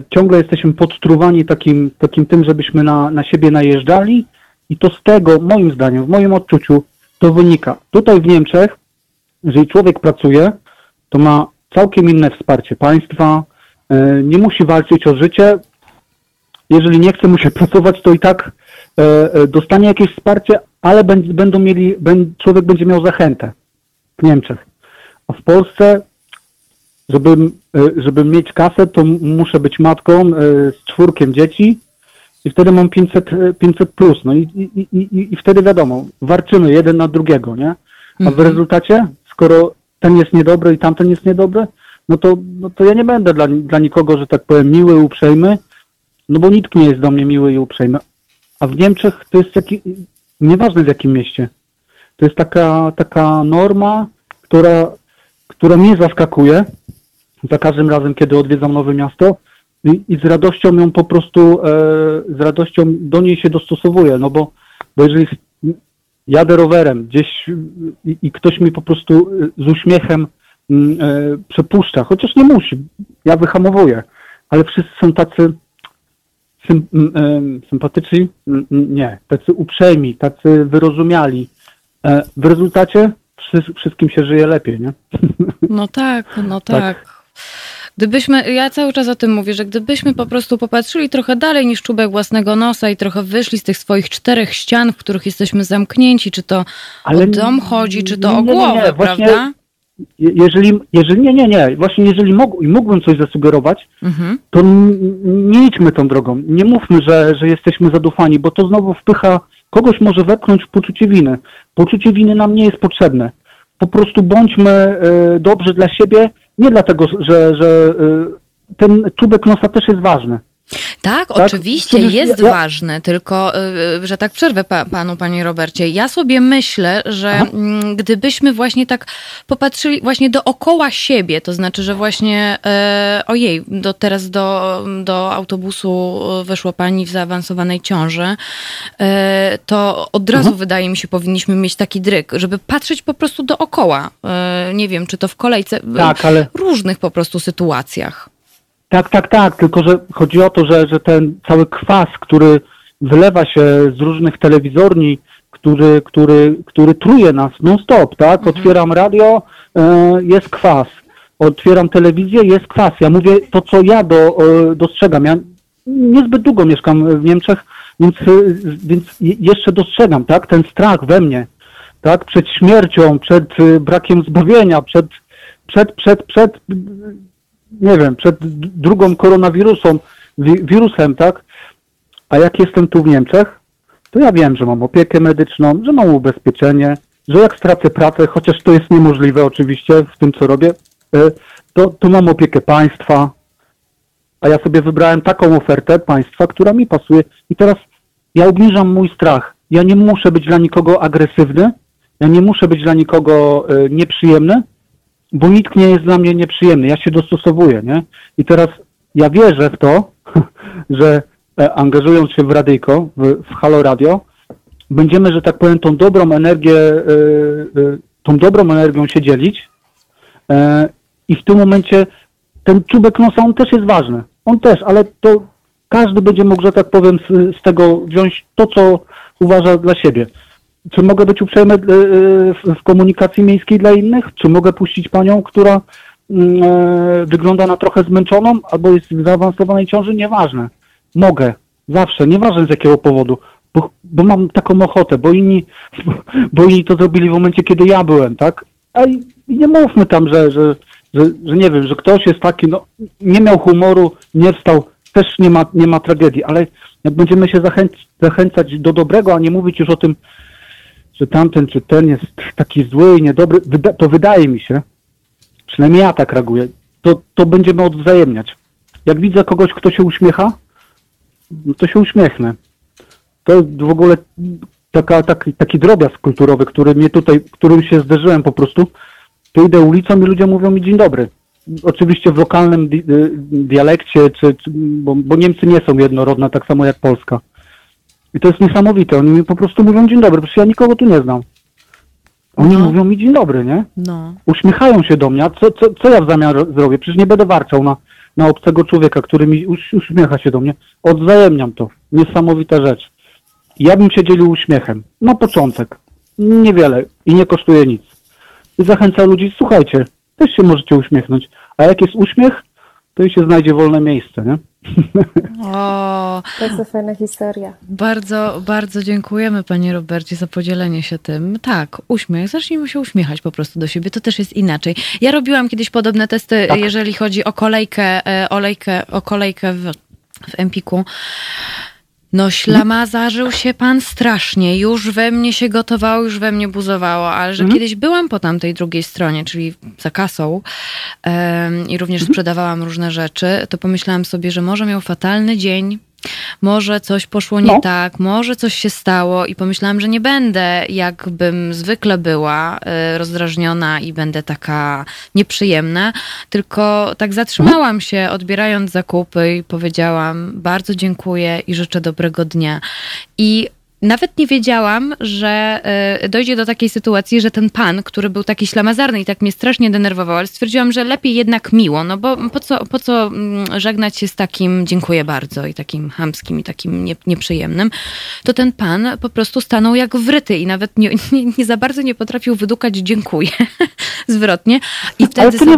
Speaker 5: ciągle jesteśmy podtruwani takim, takim tym, żebyśmy na, na siebie najeżdżali i to z tego, moim zdaniem, w moim odczuciu, to wynika. Tutaj w Niemczech, jeżeli człowiek pracuje, to ma całkiem inne wsparcie państwa, e, nie musi walczyć o życie. Jeżeli nie chce mu się pracować, to i tak e, e, dostanie jakieś wsparcie, ale będą mieli, człowiek będzie miał zachętę w Niemczech. A w Polsce, żeby, żeby mieć kasę, to muszę być matką z czwórkiem dzieci, i wtedy mam 500, 500 plus, no i, i, i, i wtedy wiadomo, warczymy jeden na drugiego, nie? A w mhm. rezultacie, skoro ten jest niedobry i tamten jest niedobry, no to, no to ja nie będę dla, dla nikogo, że tak powiem, miły, uprzejmy, no bo nikt nie jest do mnie miły i uprzejmy. A w Niemczech to jest jaki, nieważne w jakim mieście, to jest taka, taka norma, która, która mnie zaskakuje za każdym razem, kiedy odwiedzam nowe miasto, i, i z radością ją po prostu, e, z radością do niej się dostosowuję, no bo, bo jeżeli jadę rowerem gdzieś i, i ktoś mi po prostu e, z uśmiechem mm, e, przepuszcza, chociaż nie musi, ja wyhamowuję, ale wszyscy są tacy sym, sympatyczni, nie, tacy uprzejmi, tacy wyrozumiali. W rezultacie wszystkim się żyje lepiej, nie?
Speaker 1: No tak, no tak. tak. Gdybyśmy, ja cały czas o tym mówię, że gdybyśmy po prostu popatrzyli trochę dalej niż czubek własnego nosa i trochę wyszli z tych swoich czterech ścian, w których jesteśmy zamknięci, czy to Ale o dom chodzi, czy to nie, o głowę, nie, nie, prawda?
Speaker 5: Jeżeli, jeżeli, nie, nie, nie, właśnie jeżeli mógł, mógłbym coś zasugerować, mhm. to nie idźmy tą drogą. Nie mówmy, że, że jesteśmy zadufani, bo to znowu wpycha, kogoś może wepchnąć w poczucie winy. Poczucie winy nam nie jest potrzebne. Po prostu bądźmy y, dobrzy dla siebie nie dlatego, że, że y, ten czubek nosa też jest ważny.
Speaker 1: Tak, tak? oczywiście jest ja, ważne, tylko y, że tak przerwę pa, panu, panie Robercie. Ja sobie myślę, że Aha. Mm, gdybyśmy właśnie tak popatrzyli właśnie dookoła siebie, to znaczy, że właśnie e, ojej, do, teraz do, do autobusu weszła pani w zaawansowanej ciąży, e, to od razu Aha. wydaje mi się powinniśmy mieć taki dryk, żeby patrzeć po prostu dookoła. E, nie wiem, czy to w kolejce, tak, ale... różnych po prostu sytuacjach.
Speaker 5: Tak, tak, tak, tylko że chodzi o to, że, że ten cały kwas, który wylewa się z różnych telewizorni, który, który, który truje nas non-stop, tak? Mhm. Otwieram radio, e, jest kwas. Otwieram telewizję, jest kwas. Ja mówię to, co ja do, e, dostrzegam. Ja niezbyt długo mieszkam w Niemczech, więc, e, więc jeszcze dostrzegam, tak? Ten strach we mnie, tak? Przed śmiercią, przed brakiem zbawienia, przed, przed, przed, przed nie wiem, przed drugą koronawirusem, wirusem, tak? A jak jestem tu w Niemczech, to ja wiem, że mam opiekę medyczną, że mam ubezpieczenie, że jak stracę pracę, chociaż to jest niemożliwe oczywiście w tym, co robię, e, to, to mam opiekę państwa, a ja sobie wybrałem taką ofertę państwa, która mi pasuje i teraz ja obniżam mój strach. Ja nie muszę być dla nikogo agresywny, ja nie muszę być dla nikogo e, nieprzyjemny, bo nikt nie jest dla mnie nieprzyjemny, ja się dostosowuję, nie? I teraz ja wierzę w to, że e, angażując się w radyjko, w, w Halo Radio, będziemy, że tak powiem, tą dobrą energię, yy, yy, tą dobrą energią się dzielić i w tym momencie ten czubek nosa, on też jest ważny, on też, ale to każdy będzie mógł, że tak powiem, z, z tego wziąć to, co uważa dla siebie. Czy mogę być uprzejmy e, e, w komunikacji miejskiej dla innych? Czy mogę puścić panią, która mm, e, wygląda na trochę zmęczoną albo jest w zaawansowanej ciąży? Nieważne. Mogę. Zawsze. Nieważne z jakiego powodu. Bo, bo mam taką ochotę, bo inni, bo inni to zrobili w momencie, kiedy ja byłem, tak? A i, nie mówmy tam, że, że, że, że nie wiem, że ktoś jest taki, no nie miał humoru, nie wstał, też nie ma, nie ma tragedii, ale jak będziemy się zachęc zachęcać do dobrego, a nie mówić już o tym, że tamten czy ten jest taki zły i niedobry, to wydaje mi się, przynajmniej ja tak reaguję, to, to będziemy odwzajemniać. Jak widzę kogoś, kto się uśmiecha, no to się uśmiechnę. To w ogóle taka, taki, taki drobiazg kulturowy, który mnie tutaj, którym się zderzyłem po prostu, to idę ulicą i ludzie mówią mi dzień dobry. Oczywiście w lokalnym di y, dialekcie, czy, czy bo, bo, Niemcy nie są jednorodne, tak samo jak Polska. I to jest niesamowite. Oni mi po prostu mówią dzień dobry, przecież ja nikogo tu nie znam. Oni no. mówią mi dzień dobry, nie? No. Uśmiechają się do mnie. A co, co, co ja w zamian zrobię? Przecież nie będę warczał na, na obcego człowieka, który mi uśmiecha się do mnie. Odwzajemniam to. Niesamowita rzecz. Ja bym się dzielił uśmiechem. Na początek. Niewiele i nie kosztuje nic. I zachęca ludzi, słuchajcie, też się możecie uśmiechnąć. A jak jest uśmiech, to i się znajdzie wolne miejsce, nie?
Speaker 3: O, to jest fajna historia.
Speaker 1: Bardzo, bardzo dziękujemy Panie Robercie za podzielenie się tym. Tak, uśmiech. Zacznijmy się uśmiechać po prostu do siebie. To też jest inaczej. Ja robiłam kiedyś podobne testy, tak. jeżeli chodzi o kolejkę, e, olejkę, o kolejkę w, w Empiku. No ślamazarzył się pan strasznie, już we mnie się gotowało, już we mnie buzowało, ale że mhm. kiedyś byłam po tamtej drugiej stronie, czyli za kasą i również mhm. sprzedawałam różne rzeczy, to pomyślałam sobie, że może miał fatalny dzień, może coś poszło nie no. tak, może coś się stało i pomyślałam, że nie będę, jakbym zwykle była, y, rozdrażniona i będę taka nieprzyjemna, tylko tak zatrzymałam się, odbierając zakupy i powiedziałam bardzo dziękuję i życzę dobrego dnia. I nawet nie wiedziałam, że e, dojdzie do takiej sytuacji, że ten pan, który był taki ślamazarny i tak mnie strasznie denerwował, ale stwierdziłam, że lepiej jednak miło, no bo po co, po co mm, żegnać się z takim dziękuję bardzo i takim hamskim i takim nie, nieprzyjemnym, to ten pan po prostu stanął jak wryty i nawet nie, nie, nie za bardzo nie potrafił wydukać dziękuję zwrotnie. I wtedy sobie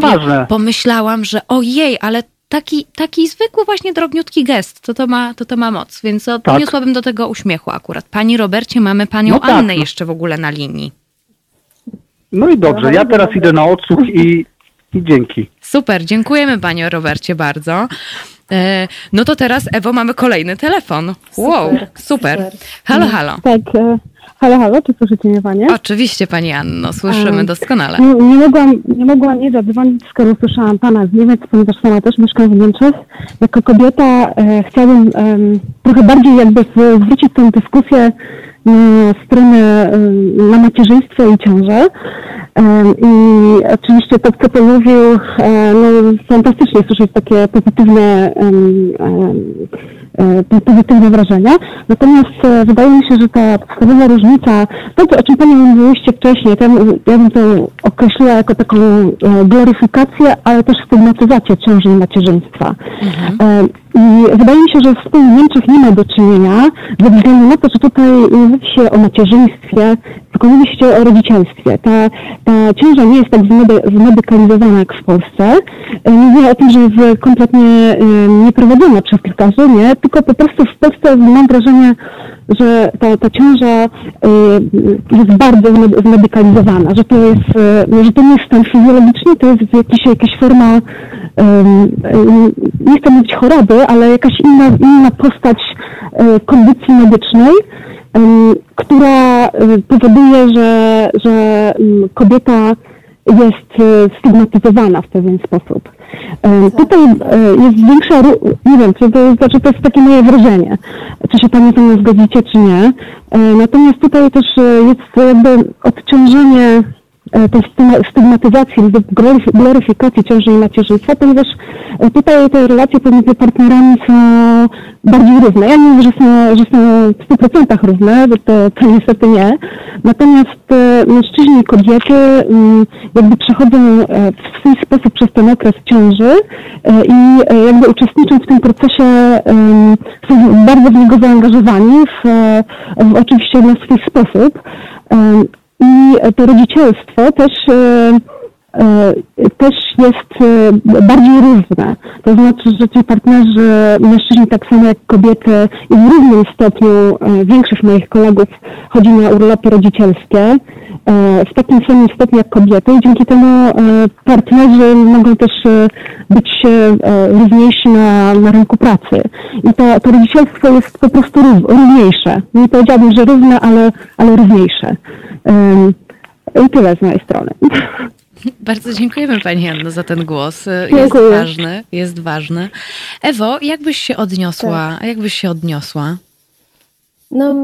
Speaker 1: pomyślałam, że ojej, ale taki, taki zwykły właśnie drobniutki gest, to to ma, to to ma moc, więc tak. podniosłabym do tego uśmiechu akurat. Pani Robercie, mamy panią no tak, Annę no. jeszcze w ogóle na linii.
Speaker 5: No i dobrze, ja teraz idę na odsłuch i, i dzięki.
Speaker 1: Super, dziękujemy panie Robercie bardzo. E, no to teraz, Ewo, mamy kolejny telefon. Wow, super. super. Halo, halo.
Speaker 6: Tak, Halo, halo, czy słyszycie mnie Panie?
Speaker 1: Oczywiście Pani Anno, słyszymy doskonale.
Speaker 6: Nie, nie, mogłam, nie mogłam nie zadzwonić, skoro słyszałam Pana z Niemiec, ponieważ sama też mieszkam w Niemczech. Jako kobieta e, chciałabym e, trochę bardziej jakby zwrócić tę dyskusję na stronę, na macierzyństwo i ciążę. I oczywiście to, co Pan mówił, e, no, fantastycznie słyszeć takie pozytywne pozytywne wrażenia. Natomiast e, wydaje mi się, że ta podstawowa różnica, to o czym Pani mówiłyście wcześniej, to ja bym to określiła jako taką e, gloryfikację, ale też stygmatyzację ciąży i macierzyństwa. Mhm. I wydaje mi się, że w tym Niemczech nie ma do czynienia, ze względu na to, że tutaj nie mówi się o macierzyństwie, tylko mówi się o rodzicielstwie. Ta, ta ciąża nie jest tak zmedykalizowana jak w Polsce. Nie mówię o tym, że jest kompletnie nieprowadzona przez lekarzy, nie, tylko po prostu w Polsce mam wrażenie, że ta, ta ciąża y, jest bardzo zmedykalizowana, że to jest, y, że to nie jest stan fizjologiczny, to jest jakiś, jakaś forma, nie chcę mówić choroby, ale jakaś inna, inna postać y, kondycji medycznej, która powoduje, że, że kobieta jest stygmatyzowana w pewien sposób. Tutaj jest większa, nie wiem, czy to znaczy to jest takie moje wrażenie, czy się Pani ze mną zgodzicie, czy nie. Natomiast tutaj też jest jakby odciążenie E, tej stygmatyzacji lub gloryfikacji ciąży i macierzyństwa, ponieważ e, tutaj te relacje pomiędzy partnerami są bardziej równe. Ja nie mówię, że są, że są w 100% równe, bo to, to niestety nie. Natomiast e, mężczyźni i kobiety mm, jakby przechodzą w swój sposób przez ten okres ciąży i jakby uczestnicząc w tym procesie są bardzo w niego zaangażowani w, w oczywiście na swój sposób. I to rodzicielstwo też, e, e, też jest e, bardziej różne. To znaczy, że ci partnerzy, mężczyźni tak samo jak kobiety i w równym stopniu większość moich kolegów chodzi na urlopy rodzicielskie w takim samym stopniu jak kobiety i dzięki temu partnerzy mogą też być równiejsi na, na rynku pracy. I to, to rodzicielstwo jest po prostu równiejsze. Nie powiedziałabym, że równe, ale, ale równiejsze. I tyle z mojej strony.
Speaker 1: Bardzo dziękujemy Pani Anno za ten głos. Jest ważny, jest ważny. Ewo, jak byś się odniosła? Tak. Jak byś się odniosła?
Speaker 3: No,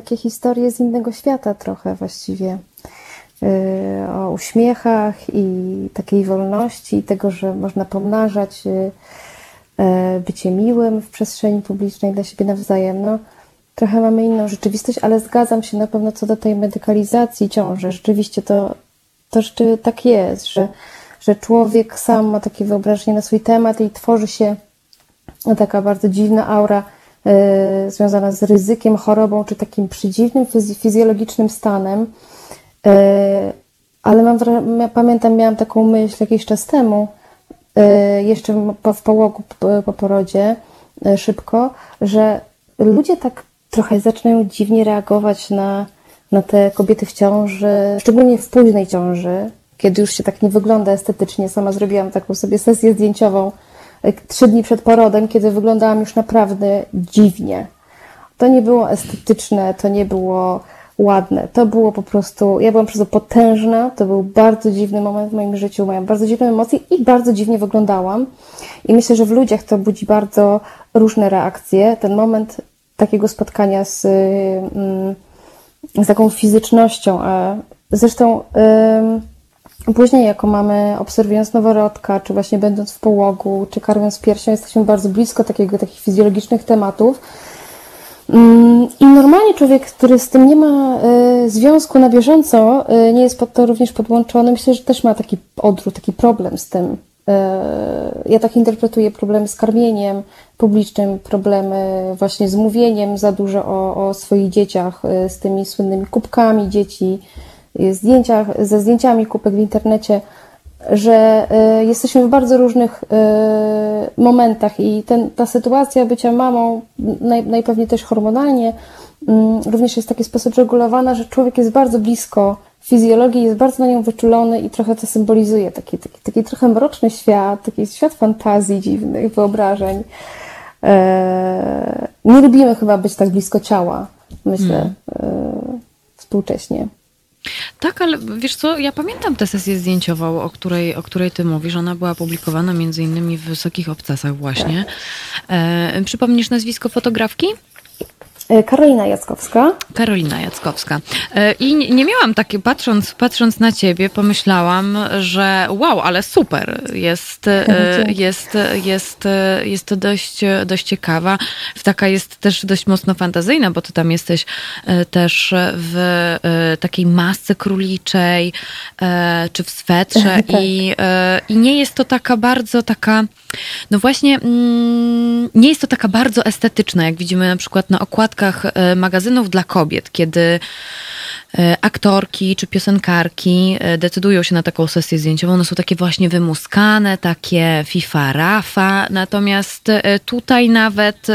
Speaker 3: takie historie z innego świata trochę właściwie. Y, o uśmiechach i takiej wolności, i tego, że można pomnażać y, y, bycie miłym w przestrzeni publicznej dla siebie nawzajem. No, trochę mamy inną rzeczywistość, ale zgadzam się na pewno co do tej medykalizacji ciąży. Rzeczywiście to, to rzeczywiście tak jest, że, że człowiek sam ma takie wyobrażenie na swój temat i tworzy się taka bardzo dziwna aura związana z ryzykiem, chorobą czy takim przydziwnym fizjologicznym stanem. Y, ale mam, pamiętam, miałam taką myśl jakiś czas temu, y, jeszcze w połogu po, po porodzie, szybko, że ludzie tak trochę zaczynają dziwnie reagować na, na te kobiety w ciąży, szczególnie w późnej ciąży, kiedy już się tak nie wygląda estetycznie. Sama zrobiłam taką sobie sesję zdjęciową trzy dni przed porodem, kiedy wyglądałam już naprawdę dziwnie. To nie było estetyczne, to nie było ładne. To było po prostu, ja byłam przez to potężna, to był bardzo dziwny moment w moim życiu, miałam bardzo dziwne emocje i bardzo dziwnie wyglądałam. I myślę, że w ludziach to budzi bardzo różne reakcje. Ten moment takiego spotkania z, mm, z taką fizycznością. Zresztą później, jako mamy, obserwując noworodka, czy właśnie będąc w połogu, czy karmiąc piersią, jesteśmy bardzo blisko takiego, takich fizjologicznych tematów. Mm, I normalnie człowiek, który z tym nie ma y, związku na bieżąco, y, nie jest pod to również podłączony, myślę, że też ma taki odruch, taki problem z tym. E, ja tak interpretuję problemy z karmieniem publicznym, problemy właśnie z mówieniem za dużo o, o swoich dzieciach, z tymi słynnymi kubkami dzieci, zdjęciach, ze zdjęciami kubek w internecie, że jesteśmy w bardzo różnych momentach i ten, ta sytuacja bycia mamą, naj, najpewniej też hormonalnie, mm, również jest w taki sposób regulowana, że człowiek jest bardzo blisko fizjologii jest bardzo na nią wyczulony i trochę to symbolizuje taki, taki, taki trochę mroczny świat, taki świat fantazji, dziwnych wyobrażeń. Eee, nie lubimy chyba być tak blisko ciała, myślę, hmm. współcześnie.
Speaker 1: Tak, ale wiesz co, ja pamiętam tę sesję zdjęciową, o której, o której ty mówisz. Ona była publikowana między innymi w Wysokich Obcasach właśnie. E, przypomnisz nazwisko fotografki?
Speaker 3: E, Karolina Jackowska.
Speaker 1: Karolina Jackowska. E, I nie miałam takie, patrząc, patrząc na ciebie, pomyślałam, że wow, ale super, jest, e, jest, jest, jest to dość, dość ciekawa. Taka jest też dość mocno fantazyjna, bo ty tam jesteś też w takiej masce króliczej, czy w swetrze tak. i, i nie jest to taka bardzo taka, no właśnie, mm, nie jest to taka bardzo estetyczna, jak widzimy na przykład na okładce E, magazynów dla kobiet, kiedy aktorki czy piosenkarki e, decydują się na taką sesję zdjęciową. One są takie właśnie wymuskane, takie FIFA Rafa. Natomiast e, tutaj nawet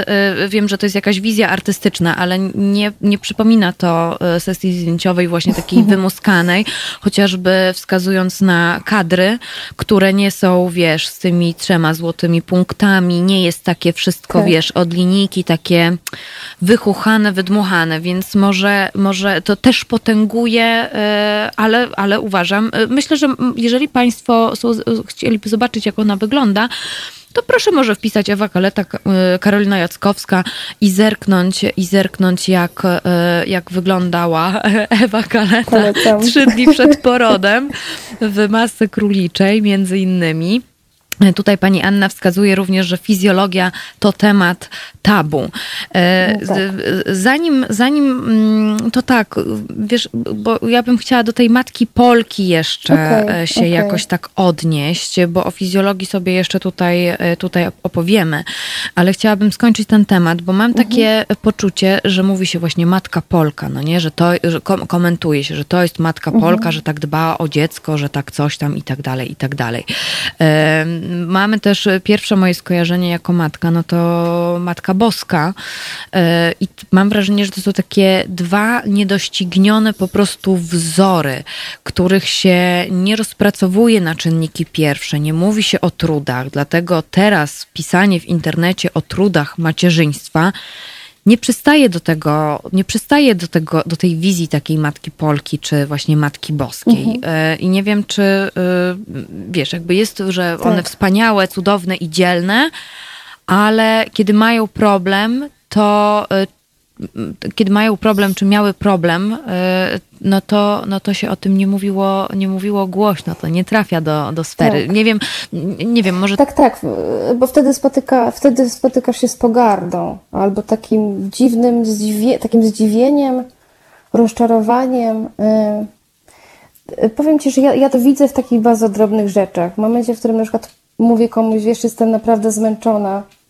Speaker 1: wiem, że to jest jakaś wizja artystyczna, ale nie, nie przypomina to sesji zdjęciowej właśnie takiej wymuskanej, chociażby wskazując na kadry, które nie są, wiesz, z tymi trzema złotymi punktami. Nie jest takie wszystko, tak. wiesz, od linijki takie wychuchane, wydmuchane, więc może, może to też po potęguje, e, ale, ale uważam, e, myślę, że jeżeli Państwo są, chcieliby zobaczyć, jak ona wygląda, to proszę może wpisać Ewa Kaleta, e, Karolina Jackowska i zerknąć, i zerknąć jak, jak wyglądała Ewa Kaleta trzy dni przed porodem w masce króliczej między innymi. Tutaj pani Anna wskazuje również, że fizjologia to temat tabu. E, no tak. Zanim, zanim mm, to tak, wiesz, bo ja bym chciała do tej matki Polki jeszcze okay, się okay. jakoś tak odnieść, bo o fizjologii sobie jeszcze tutaj, e, tutaj opowiemy, ale chciałabym skończyć ten temat, bo mam mhm. takie poczucie, że mówi się właśnie matka Polka, no nie, że to, że komentuje się, że to jest matka mhm. Polka, że tak dba o dziecko, że tak coś tam i tak dalej, i tak dalej mamy też pierwsze moje skojarzenie jako matka, no to Matka Boska. I mam wrażenie, że to są takie dwa niedoścignione po prostu wzory, których się nie rozpracowuje na czynniki pierwsze, nie mówi się o trudach. Dlatego teraz pisanie w internecie o trudach macierzyństwa nie przystaje do tego, nie przystaje do tego, do tej wizji takiej matki Polki, czy właśnie matki boskiej. Mhm. E, I nie wiem, czy e, wiesz, jakby jest, że tak. one wspaniałe, cudowne i dzielne, ale kiedy mają problem, to e, kiedy mają problem, czy miały problem, y, no to, no to się o tym nie mówiło, nie mówiło głośno, to nie trafia do, do sfery. Tak. Nie wiem, nie wiem, może...
Speaker 3: Tak, tak, bo wtedy, spotyka, wtedy spotykasz się z pogardą, albo takim dziwnym, zdziwie, takim zdziwieniem, rozczarowaniem. Y, powiem Ci, że ja, ja to widzę w takich bardzo drobnych rzeczach. W momencie, w którym na przykład mówię komuś, wiesz, jestem naprawdę zmęczona, E,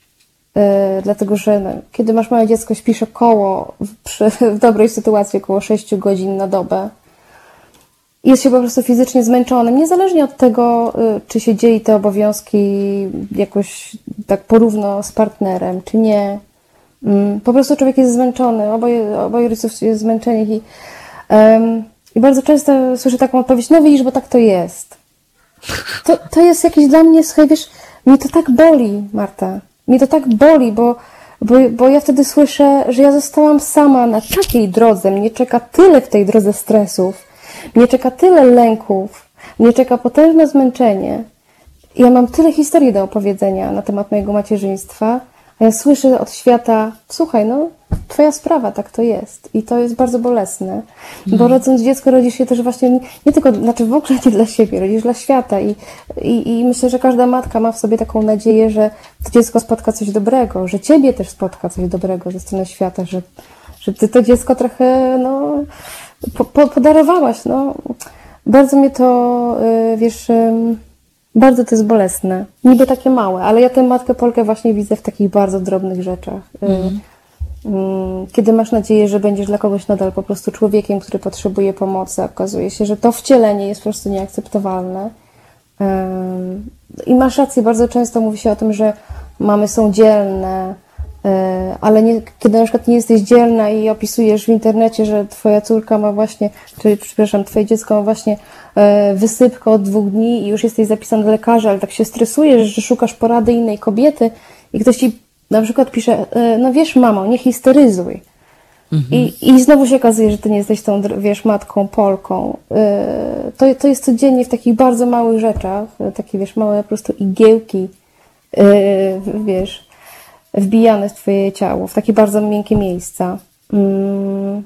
Speaker 3: dlatego że no, kiedy masz małe dziecko, śpisz około, przy, w dobrej sytuacji, około 6 godzin na dobę. Jest się po prostu fizycznie zmęczonym, niezależnie od tego, e, czy się dzieli te obowiązki jakoś tak porówno z partnerem, czy nie. Mm, po prostu człowiek jest zmęczony, oboje, oboje rodziców jest i, um, i bardzo często słyszę taką odpowiedź, no widzisz, bo tak to jest. To, to jest jakieś dla mnie, słuchaj, wiesz, mnie to tak boli, Marta. Mnie to tak boli, bo, bo, bo ja wtedy słyszę, że ja zostałam sama na takiej drodze. Mnie czeka tyle w tej drodze stresów, mnie czeka tyle lęków, mnie czeka potężne zmęczenie. Ja mam tyle historii do opowiedzenia na temat mojego macierzyństwa, słyszę od świata, słuchaj, no, twoja sprawa, tak to jest. I to jest bardzo bolesne. Bo mhm. rodząc dziecko, rodzisz się też właśnie nie, nie, tylko, znaczy w ogóle nie dla siebie, rodzisz dla świata. I, i, I myślę, że każda matka ma w sobie taką nadzieję, że to dziecko spotka coś dobrego, że ciebie też spotka coś dobrego ze strony świata, że, że ty to dziecko trochę, no, po, po, podarowałaś, no. Bardzo mnie to, y, wiesz, bardzo to jest bolesne. Niby takie małe, ale ja tę matkę Polkę właśnie widzę w takich bardzo drobnych rzeczach. Mm. Kiedy masz nadzieję, że będziesz dla kogoś nadal po prostu człowiekiem, który potrzebuje pomocy, okazuje się, że to wcielenie jest po prostu nieakceptowalne. I masz rację, bardzo często mówi się o tym, że mamy są dzielne, ale nie, kiedy na przykład nie jesteś dzielna i opisujesz w internecie, że twoja córka ma właśnie, czy przepraszam, twoje dziecko ma właśnie e, wysypkę od dwóch dni i już jesteś zapisany do lekarza, ale tak się stresujesz, że szukasz porady innej kobiety i ktoś ci na przykład pisze, e, no wiesz mamo, nie histeryzuj. Mhm. I, I znowu się okazuje, że ty nie jesteś tą, wiesz, matką, Polką. To, to jest codziennie w takich bardzo małych rzeczach, takie, wiesz, małe po prostu igiełki, wiesz, wbijane w Twoje ciało, w takie bardzo miękkie miejsca. Mm.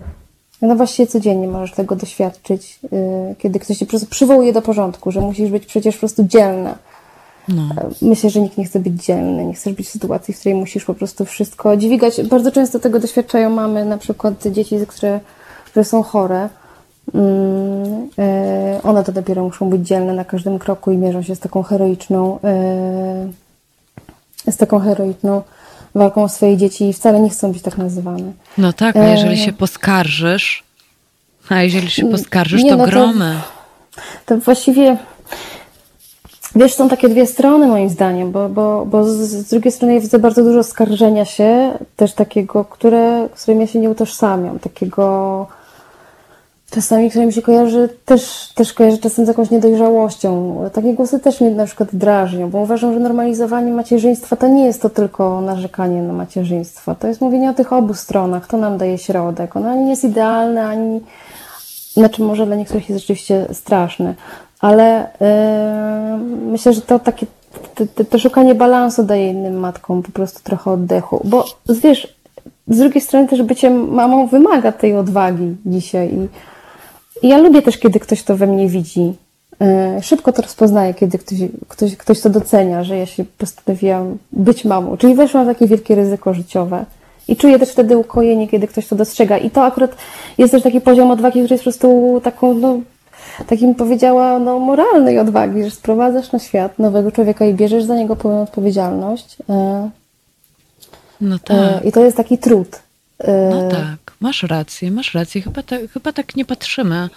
Speaker 3: No właściwie codziennie możesz tego doświadczyć, y, kiedy ktoś Cię po prostu przywołuje do porządku, że musisz być przecież po prostu dzielna. No. Myślę, że nikt nie chce być dzielny, nie chcesz być w sytuacji, w której musisz po prostu wszystko dźwigać. Bardzo często tego doświadczają mamy, na przykład dzieci, które, które są chore. Mm, y, one to dopiero muszą być dzielne na każdym kroku i mierzą się z taką heroiczną, y, z taką heroiczną walką o swoje dzieci i wcale nie chcą być tak nazywane.
Speaker 1: No tak, a jeżeli e... się poskarżysz, a jeżeli się poskarżysz, nie, to no gromy.
Speaker 3: To, to właściwie Wiesz, są takie dwie strony moim zdaniem, bo, bo, bo z, z drugiej strony ja widzę bardzo dużo skarżenia się, też takiego, które, z którym ja się nie utożsamiam, takiego czasami, które mi się kojarzy, też, też kojarzy czasem z jakąś niedojrzałością. Takie głosy też mnie na przykład drażnią, bo uważam, że normalizowanie macierzyństwa to nie jest to tylko narzekanie na macierzyństwo. To jest mówienie o tych obu stronach, to nam daje środek. Ono ani nie jest idealne, ani... Znaczy może dla niektórych jest rzeczywiście straszne, ale yy, myślę, że to takie to, to szukanie balansu daje innym matkom po prostu trochę oddechu, bo wiesz, z drugiej strony też bycie mamą wymaga tej odwagi dzisiaj i ja lubię też, kiedy ktoś to we mnie widzi. E, szybko to rozpoznaję, kiedy ktoś, ktoś, ktoś to docenia, że ja się postanowiłam być mamą. Czyli weszłam w takie wielkie ryzyko życiowe. I czuję też wtedy ukojenie, kiedy ktoś to dostrzega. I to akurat jest też taki poziom odwagi, który jest po prostu taką, no, takim powiedziała, no, moralnej odwagi, że sprowadzasz na świat nowego człowieka i bierzesz za niego pełną odpowiedzialność. E,
Speaker 1: no e, tak.
Speaker 3: I to jest taki trud.
Speaker 1: No tak, masz rację, masz rację. Chyba, tak, chyba tak nie patrzymy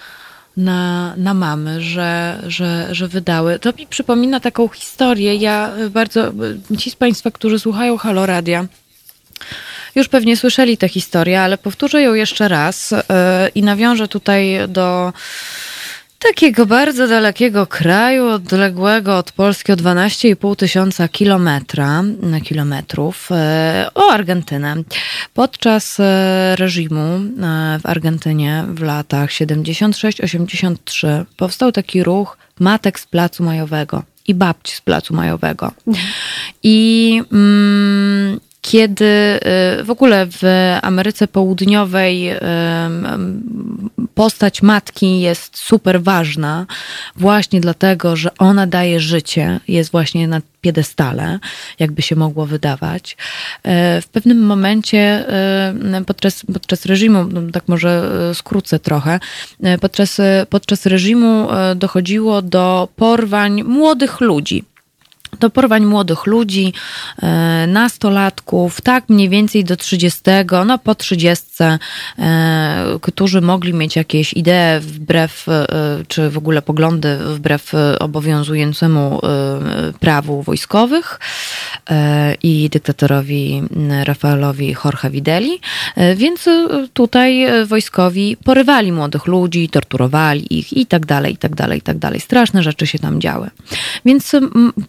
Speaker 1: na, na mamy, że, że, że wydały. To mi przypomina taką historię. Ja bardzo, ci z Państwa, którzy słuchają Halo Radia, już pewnie słyszeli tę historię, ale powtórzę ją jeszcze raz yy, i nawiążę tutaj do takiego bardzo dalekiego kraju, odległego od Polski o 12,5 tysiąca kilometra, kilometrów, e, o Argentynę. Podczas e, reżimu e, w Argentynie w latach 76-83 powstał taki ruch matek z Placu Majowego i babci z Placu Majowego. Mhm. I... Mm, kiedy y, w ogóle w Ameryce Południowej y, postać matki jest super ważna, właśnie dlatego, że ona daje życie, jest właśnie na piedestale, jakby się mogło wydawać. Y, w pewnym momencie podczas, podczas reżimu, no tak może skrócę trochę, podczas, podczas reżimu dochodziło do porwań młodych ludzi do porwań młodych ludzi, e, nastolatków, tak mniej więcej do 30, no po 30, e, którzy mogli mieć jakieś idee wbrew, e, czy w ogóle poglądy wbrew obowiązującemu prawu wojskowych i dyktatorowi Rafaelowi Jorge Videli. Więc tutaj wojskowi porywali młodych ludzi, torturowali ich i tak dalej, i tak dalej, i tak dalej. Straszne rzeczy się tam działy. Więc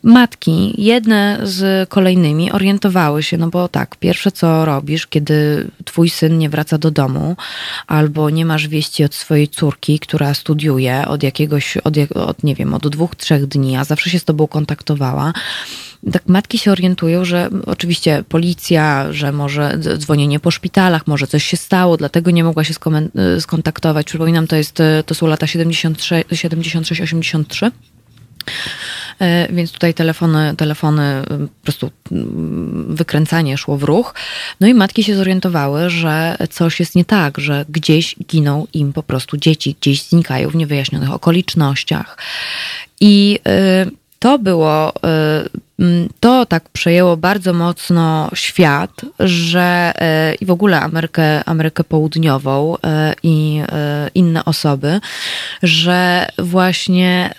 Speaker 1: matki matki, jedne z kolejnymi orientowały się, no bo tak, pierwsze co robisz, kiedy twój syn nie wraca do domu, albo nie masz wieści od swojej córki, która studiuje od jakiegoś, od, od nie wiem, od dwóch, trzech dni, a zawsze się z tobą kontaktowała, tak matki się orientują, że oczywiście policja, że może dzwonienie po szpitalach, może coś się stało, dlatego nie mogła się skontaktować. Przypominam, to, jest, to są lata 76-83. E, więc tutaj telefony, telefony, e, po prostu mm, wykręcanie szło w ruch. No i matki się zorientowały, że coś jest nie tak, że gdzieś giną im po prostu dzieci, gdzieś znikają w niewyjaśnionych okolicznościach. I e, to było, to tak przejęło bardzo mocno świat, że i w ogóle Amerykę, Amerykę Południową i inne osoby, że właśnie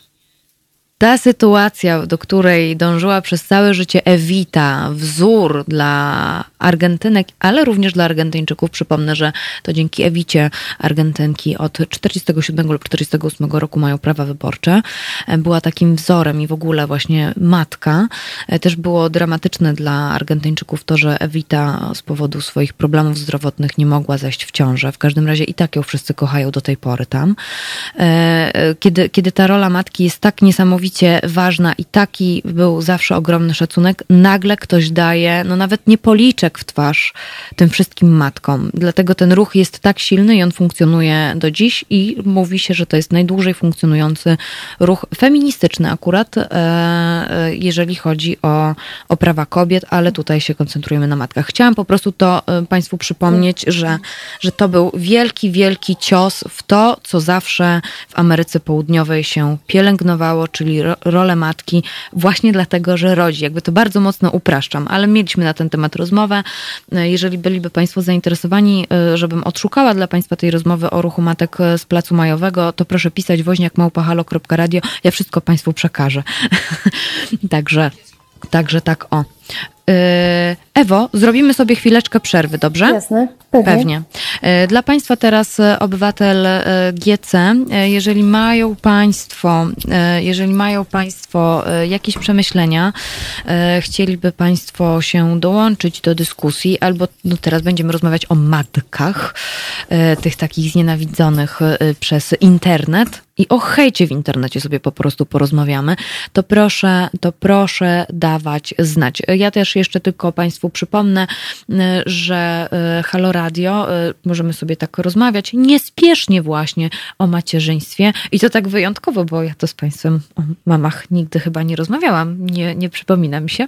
Speaker 1: ta sytuacja, do której dążyła przez całe życie Evita, wzór dla Argentynek, ale również dla Argentyńczyków. Przypomnę, że to dzięki Ewicie Argentynki od 47 lub 48 roku mają prawa wyborcze. Była takim wzorem i w ogóle właśnie matka. Też było dramatyczne dla Argentyńczyków to, że Evita z powodu swoich problemów zdrowotnych nie mogła zajść w ciążę. W każdym razie i tak ją wszyscy kochają do tej pory tam. E, kiedy, kiedy ta rola matki jest tak niesamowicie niesamowicie ważna i taki był zawsze ogromny szacunek, nagle ktoś daje, no nawet nie policzek w twarz tym wszystkim matkom. Dlatego ten ruch jest tak silny i on funkcjonuje do dziś i mówi się, że to jest najdłużej funkcjonujący ruch feministyczny akurat, e, e, jeżeli chodzi o, o prawa kobiet, ale tutaj się koncentrujemy na matkach. Chciałam po prostu to e, Państwu przypomnieć, że, że to był wielki, wielki cios w to, co zawsze w Ameryce Południowej się pielęgnowało, czyli rolę matki właśnie dlatego, że rodzi. Jakby to bardzo mocno upraszczam, ale mieliśmy na ten temat rozmowę. E, jeżeli byliby Państwo zainteresowani, e, żebym odszukała dla Państwa tej rozmowy o ruchu matek e, z Placu Majowego, to proszę pisać woźniakmałpahalo.radio. Ja wszystko Państwu przekażę. Także, także tak o. E, Ewo, zrobimy sobie chwileczkę przerwy, dobrze?
Speaker 3: Jasne, pewnie.
Speaker 1: pewnie. E, dla Państwa teraz e, obywatel GC, jeżeli mają Państwo, jeżeli mają Państwo jakieś przemyślenia, chcieliby Państwo się dołączyć do dyskusji, albo no teraz będziemy rozmawiać o matkach, tych takich znienawidzonych przez internet, i o hejcie w internecie sobie po prostu porozmawiamy, to proszę, to proszę dawać znać. Ja też jeszcze tylko Państwu przypomnę, y, że y, Halo Radio, y, możemy sobie tak rozmawiać niespiesznie właśnie o macierzyństwie i to tak wyjątkowo, bo ja to z Państwem o mamach nigdy chyba nie rozmawiałam, nie, nie się.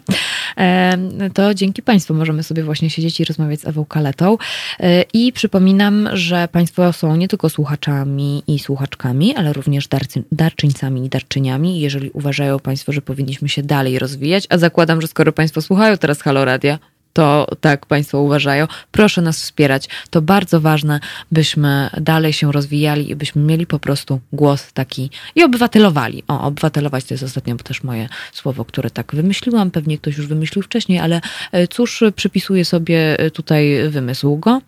Speaker 1: E, to dzięki Państwu możemy sobie właśnie siedzieć i rozmawiać z Ewą Kaletą. E, I przypominam, że Państwo są nie tylko słuchaczami i słuchaczkami, ale również darcy, darczyńcami i darczyniami. Jeżeli uważają Państwo, że powinniśmy się dalej rozwijać, a zakładam, że skoro Państwo słuchają teraz Halo Radia, to tak Państwo uważają. Proszę nas wspierać. To bardzo ważne, byśmy dalej się rozwijali i byśmy mieli po prostu głos taki i obywatelowali. O, obywatelować to jest ostatnio też moje słowo, które tak wymyśliłam. Pewnie ktoś już wymyślił wcześniej, ale e, cóż, przypisuję sobie tutaj wymysł go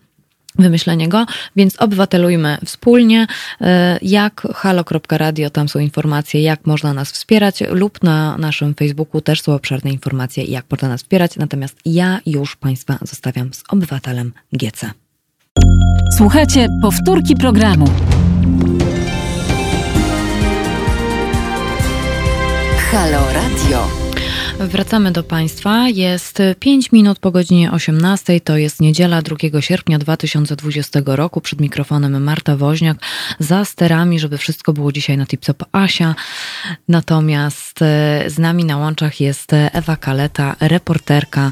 Speaker 1: wymyślenie go, więc obywatelujmy wspólnie, e, jak halo.radio, tam są informacje, jak można nas wspierać lub na naszym Facebooku też są obszerne informacje, jak można nas wspierać, natomiast ja już Państwa zostawiam z obywatelem GC.
Speaker 2: Słuchajcie, powtórki programu. Halo Radio.
Speaker 1: Wracamy do Państwa. Jest 5 minut po godzinie 18. To jest niedziela 2 sierpnia 2020 roku. Przed mikrofonem Marta Woźniak. Za sterami, żeby wszystko było dzisiaj na tip-top Asia. Natomiast e, z nami na łączach jest Ewa Kaleta, reporterka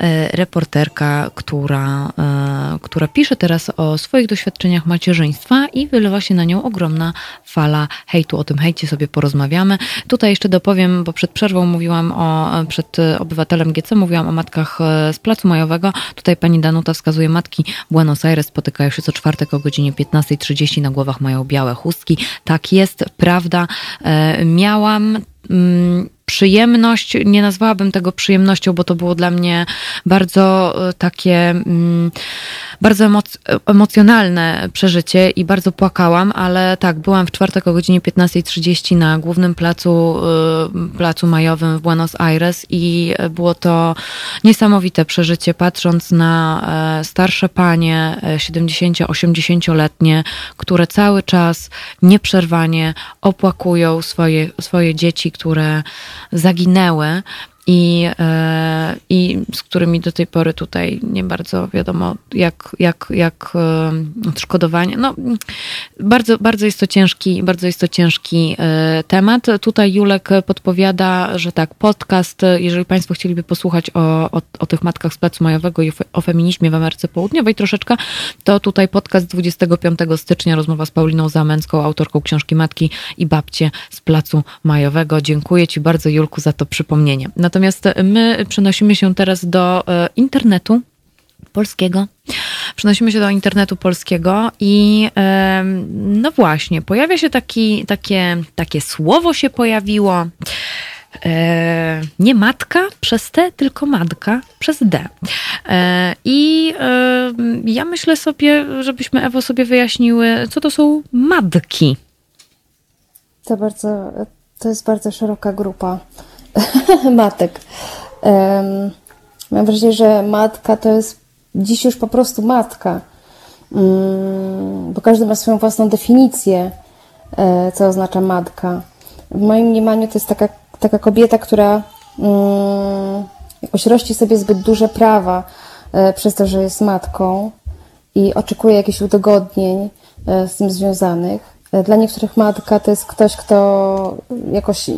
Speaker 1: E, reporterka, która, e, która pisze teraz o swoich doświadczeniach macierzyństwa i wylewa się na nią ogromna fala hejtu. O tym hejcie sobie porozmawiamy. Tutaj jeszcze dopowiem, bo przed przerwą mówiłam o, przed obywatelem GC, mówiłam o matkach e, z Placu Majowego. Tutaj pani Danuta wskazuje, matki Buenos Aires spotykają się co czwartek o godzinie 15.30, na głowach mają białe chustki. Tak jest, prawda. Miałam mm, przyjemność, nie nazwałabym tego przyjemnością, bo to było dla mnie bardzo e, takie, mm, bardzo emoc emocjonalne przeżycie i bardzo płakałam, ale tak, byłam w czwartek o godzinie 15.30 na głównym placu, e, placu majowym w Buenos Aires i było to niesamowite przeżycie, patrząc na e, starsze panie, 70-80-letnie, które cały czas nieprzerwanie opłakują swoje, swoje dzieci, które zaginęły i, e, i z którymi do tej pory tutaj nie bardzo wiadomo, jak, jak, jak e, odszkodowanie. No, bardzo, bardzo jest to ciężki, bardzo jest to ciężki e, temat. Tutaj Julek podpowiada, że tak, podcast, jeżeli Państwo chcieliby posłuchać o, o, o tych matkach z Placu Majowego i o feminizmie w Ameryce Południowej troszeczkę, to tutaj podcast 25 stycznia, rozmowa z Pauliną Zamęcką, autorką książki Matki i Babcie z Placu Majowego. Dziękuję Ci bardzo, Julku, za to przypomnienie. Natomiast Natomiast my przenosimy się teraz do e, internetu polskiego. Przenosimy się do internetu polskiego i no właśnie, pojawia się taki, takie, takie słowo się pojawiło. E, nie matka przez T, tylko matka przez D. E, I ja myślę sobie, żebyśmy Ewo sobie wyjaśniły, co to są matki.
Speaker 3: To bardzo, to jest bardzo szeroka grupa matek. Um, mam wrażenie, że matka to jest dziś już po prostu matka, um, bo każdy ma swoją własną definicję, e, co oznacza matka. W moim mniemaniu to jest taka, taka kobieta, która um, jakoś rości sobie zbyt duże prawa e, przez to, że jest matką i oczekuje jakichś udogodnień e, z tym związanych. Dla niektórych matka to jest ktoś, kto jakoś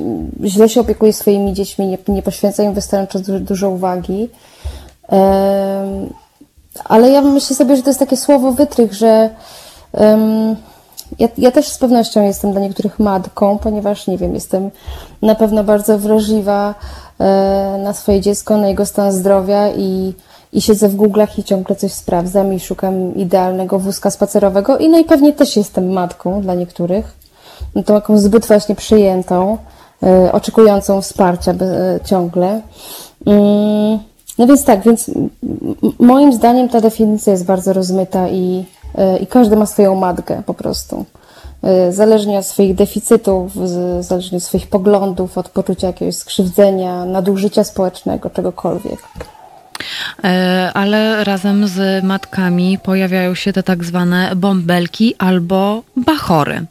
Speaker 3: źle się opiekuje swoimi dziećmi, nie, nie poświęca im wystarczająco dużo uwagi. Ale ja myślę sobie, że to jest takie słowo wytrych, że ja, ja też z pewnością jestem dla niektórych matką, ponieważ nie wiem, jestem na pewno bardzo wrażliwa e, na swoje dziecko, na jego stan zdrowia i i siedzę w Google'ach i ciągle coś sprawdzam i szukam idealnego wózka spacerowego i najpewniej też jestem matką dla niektórych. No to taką zbyt właśnie przyjętą, y, oczekującą wsparcia y, ciągle. Mm, no więc tak, więc moim zdaniem ta definicja jest bardzo rozmyta i, y, i każdy ma swoją matkę po prostu. Zależnie od swoich deficytów, zależnie od swoich poglądów, od poczucia jakiegoś skrzywdzenia, nadużycia społecznego, czegokolwiek.
Speaker 1: E, ale razem z matkami pojawiają się te tak zwane bąbelki albo bachory.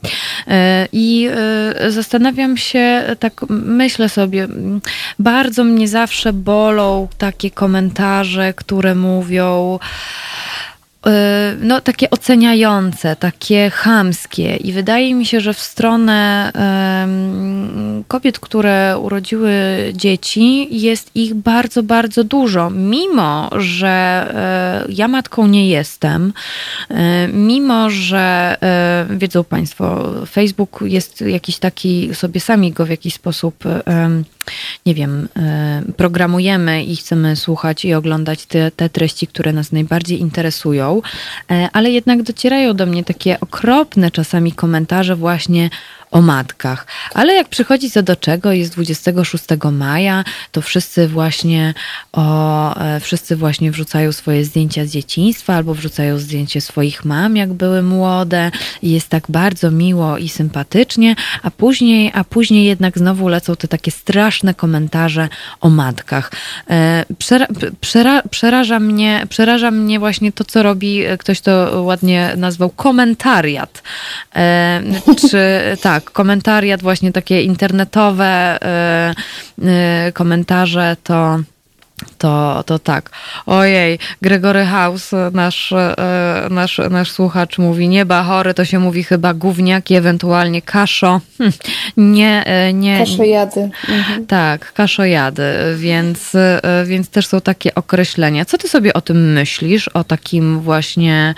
Speaker 1: E, I e, zastanawiam się, tak myślę sobie, bardzo mnie zawsze bolą takie komentarze, które mówią, no, takie oceniające, takie chamskie. I wydaje mi się, że w stronę um, kobiet, które urodziły dzieci, jest ich bardzo, bardzo dużo. Mimo, że um, ja matką nie jestem, um, mimo, że wiedzą Państwo, Facebook jest jakiś taki, sobie sami go w jakiś sposób nie wiem, e, programujemy i chcemy słuchać i oglądać te, te treści, które nas najbardziej interesują, e, ale jednak docierają do mnie takie okropne czasami komentarze właśnie o matkach. Ale jak przychodzi co do czego, jest 26 maja, to wszyscy właśnie o, e, wszyscy właśnie wrzucają swoje zdjęcia z dzieciństwa albo wrzucają zdjęcie swoich mam, jak były młode i jest tak bardzo miło i sympatycznie, a później, a później jednak znowu lecą te takie straszne komentarze o matkach. E, przera, przera, przeraża mnie, przeraża mnie właśnie to, co robi, ktoś to ładnie nazwał komentariat. E, czy tak, tak, komentariat właśnie takie internetowe, yy, yy, komentarze to to, to tak. Ojej, Gregory House, nasz, yy, nasz, nasz słuchacz mówi, nie bachory, to się mówi chyba gówniaki, ewentualnie kaszo. Hm, nie, nie.
Speaker 3: Kaszojady. Mhm.
Speaker 1: Tak, kaszojady, więc, więc też są takie określenia. Co ty sobie o tym myślisz? O takim właśnie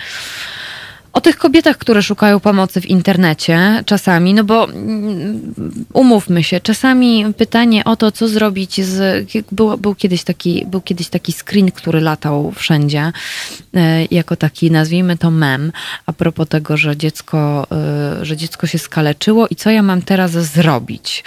Speaker 1: o tych kobietach, które szukają pomocy w internecie czasami, no bo mm, umówmy się, czasami pytanie o to, co zrobić z. Był, był, kiedyś, taki, był kiedyś taki screen, który latał wszędzie, e, jako taki, nazwijmy to mem, a propos tego, że dziecko, e, że dziecko się skaleczyło i co ja mam teraz zrobić.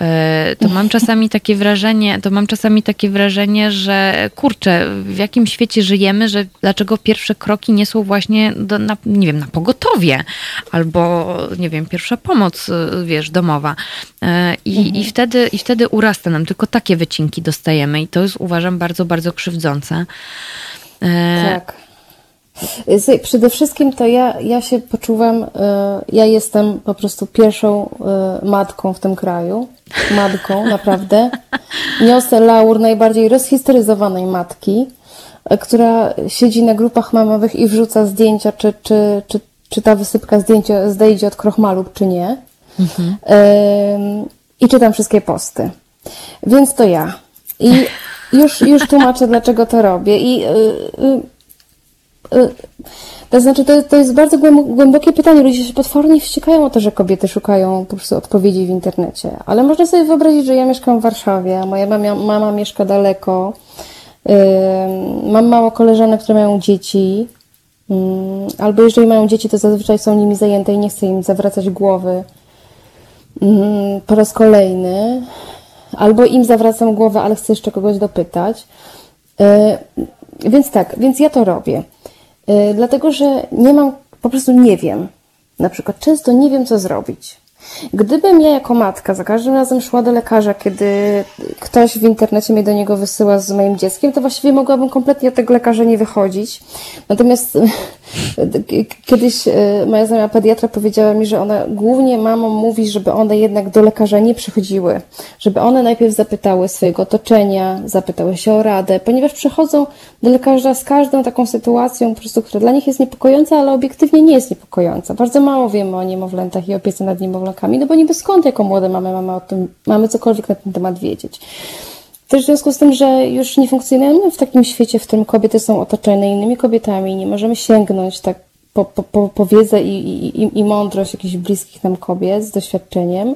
Speaker 1: E, to mam czasami takie wrażenie, to mam czasami takie wrażenie, że kurczę, w jakim świecie żyjemy, że dlaczego pierwsze kroki nie są właśnie do, na, nie wiem, na pogotowie albo, nie wiem, pierwsza pomoc, y, wiesz, domowa. Y, I, mhm. i, wtedy, I wtedy urasta nam, tylko takie wycinki dostajemy i to jest, uważam, bardzo, bardzo krzywdzące.
Speaker 3: Y, tak. Przede wszystkim to ja, ja się poczuwam, ja jestem po prostu pierwszą matką w tym kraju. Matką, naprawdę. Niosę laur najbardziej rozhistoryzowanej matki która siedzi na grupach mamowych i wrzuca zdjęcia, czy, czy, czy, czy ta wysypka zdjęcia zdejdzie od krochmalu, czy nie. Mhm. I czytam wszystkie posty. Więc to ja. I już, już tłumaczę, dlaczego to robię. I yy, yy, to znaczy, to, to jest bardzo głębokie pytanie. Ludzie się potwornie wściekają o to, że kobiety szukają po prostu odpowiedzi w internecie. Ale można sobie wyobrazić, że ja mieszkam w Warszawie, a moja mama, mama mieszka daleko. Mam mało koleżanek, które mają dzieci, albo jeżeli mają dzieci, to zazwyczaj są nimi zajęte i nie chcę im zawracać głowy po raz kolejny, albo im zawracam głowę, ale chcę jeszcze kogoś dopytać. Więc tak, więc ja to robię. Dlatego, że nie mam, po prostu nie wiem. Na przykład często nie wiem, co zrobić. Gdybym ja jako matka za każdym razem szła do lekarza, kiedy ktoś w internecie mnie do niego wysyła z moim dzieckiem, to właściwie mogłabym kompletnie od tego lekarza nie wychodzić. Natomiast kiedyś e, moja znajoma pediatra powiedziała mi, że ona głównie mamom mówi, żeby one jednak do lekarza nie przychodziły, żeby one najpierw zapytały swojego otoczenia, zapytały się o radę, ponieważ przychodzą do lekarza z każdą taką sytuacją, po prostu, która dla nich jest niepokojąca, ale obiektywnie nie jest niepokojąca. Bardzo mało wiemy o niemowlętach i opiece nad niemowlakami, no bo niby skąd jako młode mamy, mamy o tym, mamy cokolwiek na ten temat wiedzieć. Też w związku z tym, że już nie funkcjonujemy w takim świecie, w którym kobiety są otoczone innymi kobietami, nie możemy sięgnąć tak po, po, po, wiedzę i, i, i mądrość jakichś bliskich nam kobiet z doświadczeniem.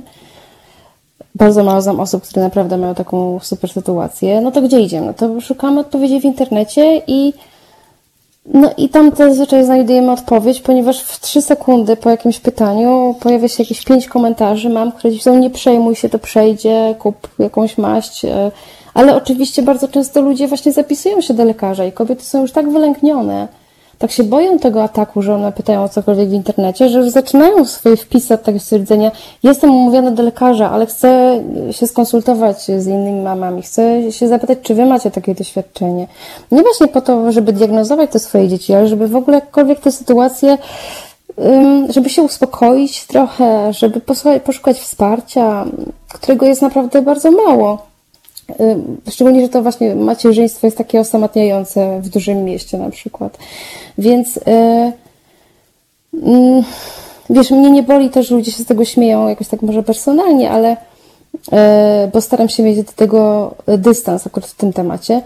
Speaker 3: Bardzo mało znam osób, które naprawdę mają taką super sytuację. No to gdzie idziemy? No to szukamy odpowiedzi w internecie i no i tam zazwyczaj znajdujemy odpowiedź, ponieważ w trzy sekundy po jakimś pytaniu pojawia się jakieś pięć komentarzy, mam, które są nie przejmuj się, to przejdzie, kup jakąś maść, e, ale oczywiście bardzo często ludzie właśnie zapisują się do lekarza i kobiety są już tak wylęknione, tak się boją tego ataku, że one pytają o cokolwiek w internecie, że zaczynają swoje wpisy od tego stwierdzenia, jestem umówiona do lekarza, ale chcę się skonsultować z innymi mamami, chcę się zapytać, czy wy macie takie doświadczenie. Nie właśnie po to, żeby diagnozować te swoje dzieci, ale żeby w ogóle jakkolwiek te sytuacje żeby się uspokoić trochę, żeby poszukać wsparcia, którego jest naprawdę bardzo mało. Szczególnie, że to właśnie macierzyństwo jest takie osamotniające w dużym mieście na przykład. Więc e, mm, wiesz, mnie nie boli też, że ludzie się z tego śmieją jakoś tak może personalnie, ale e, bo staram się mieć do tego dystans akurat w tym temacie,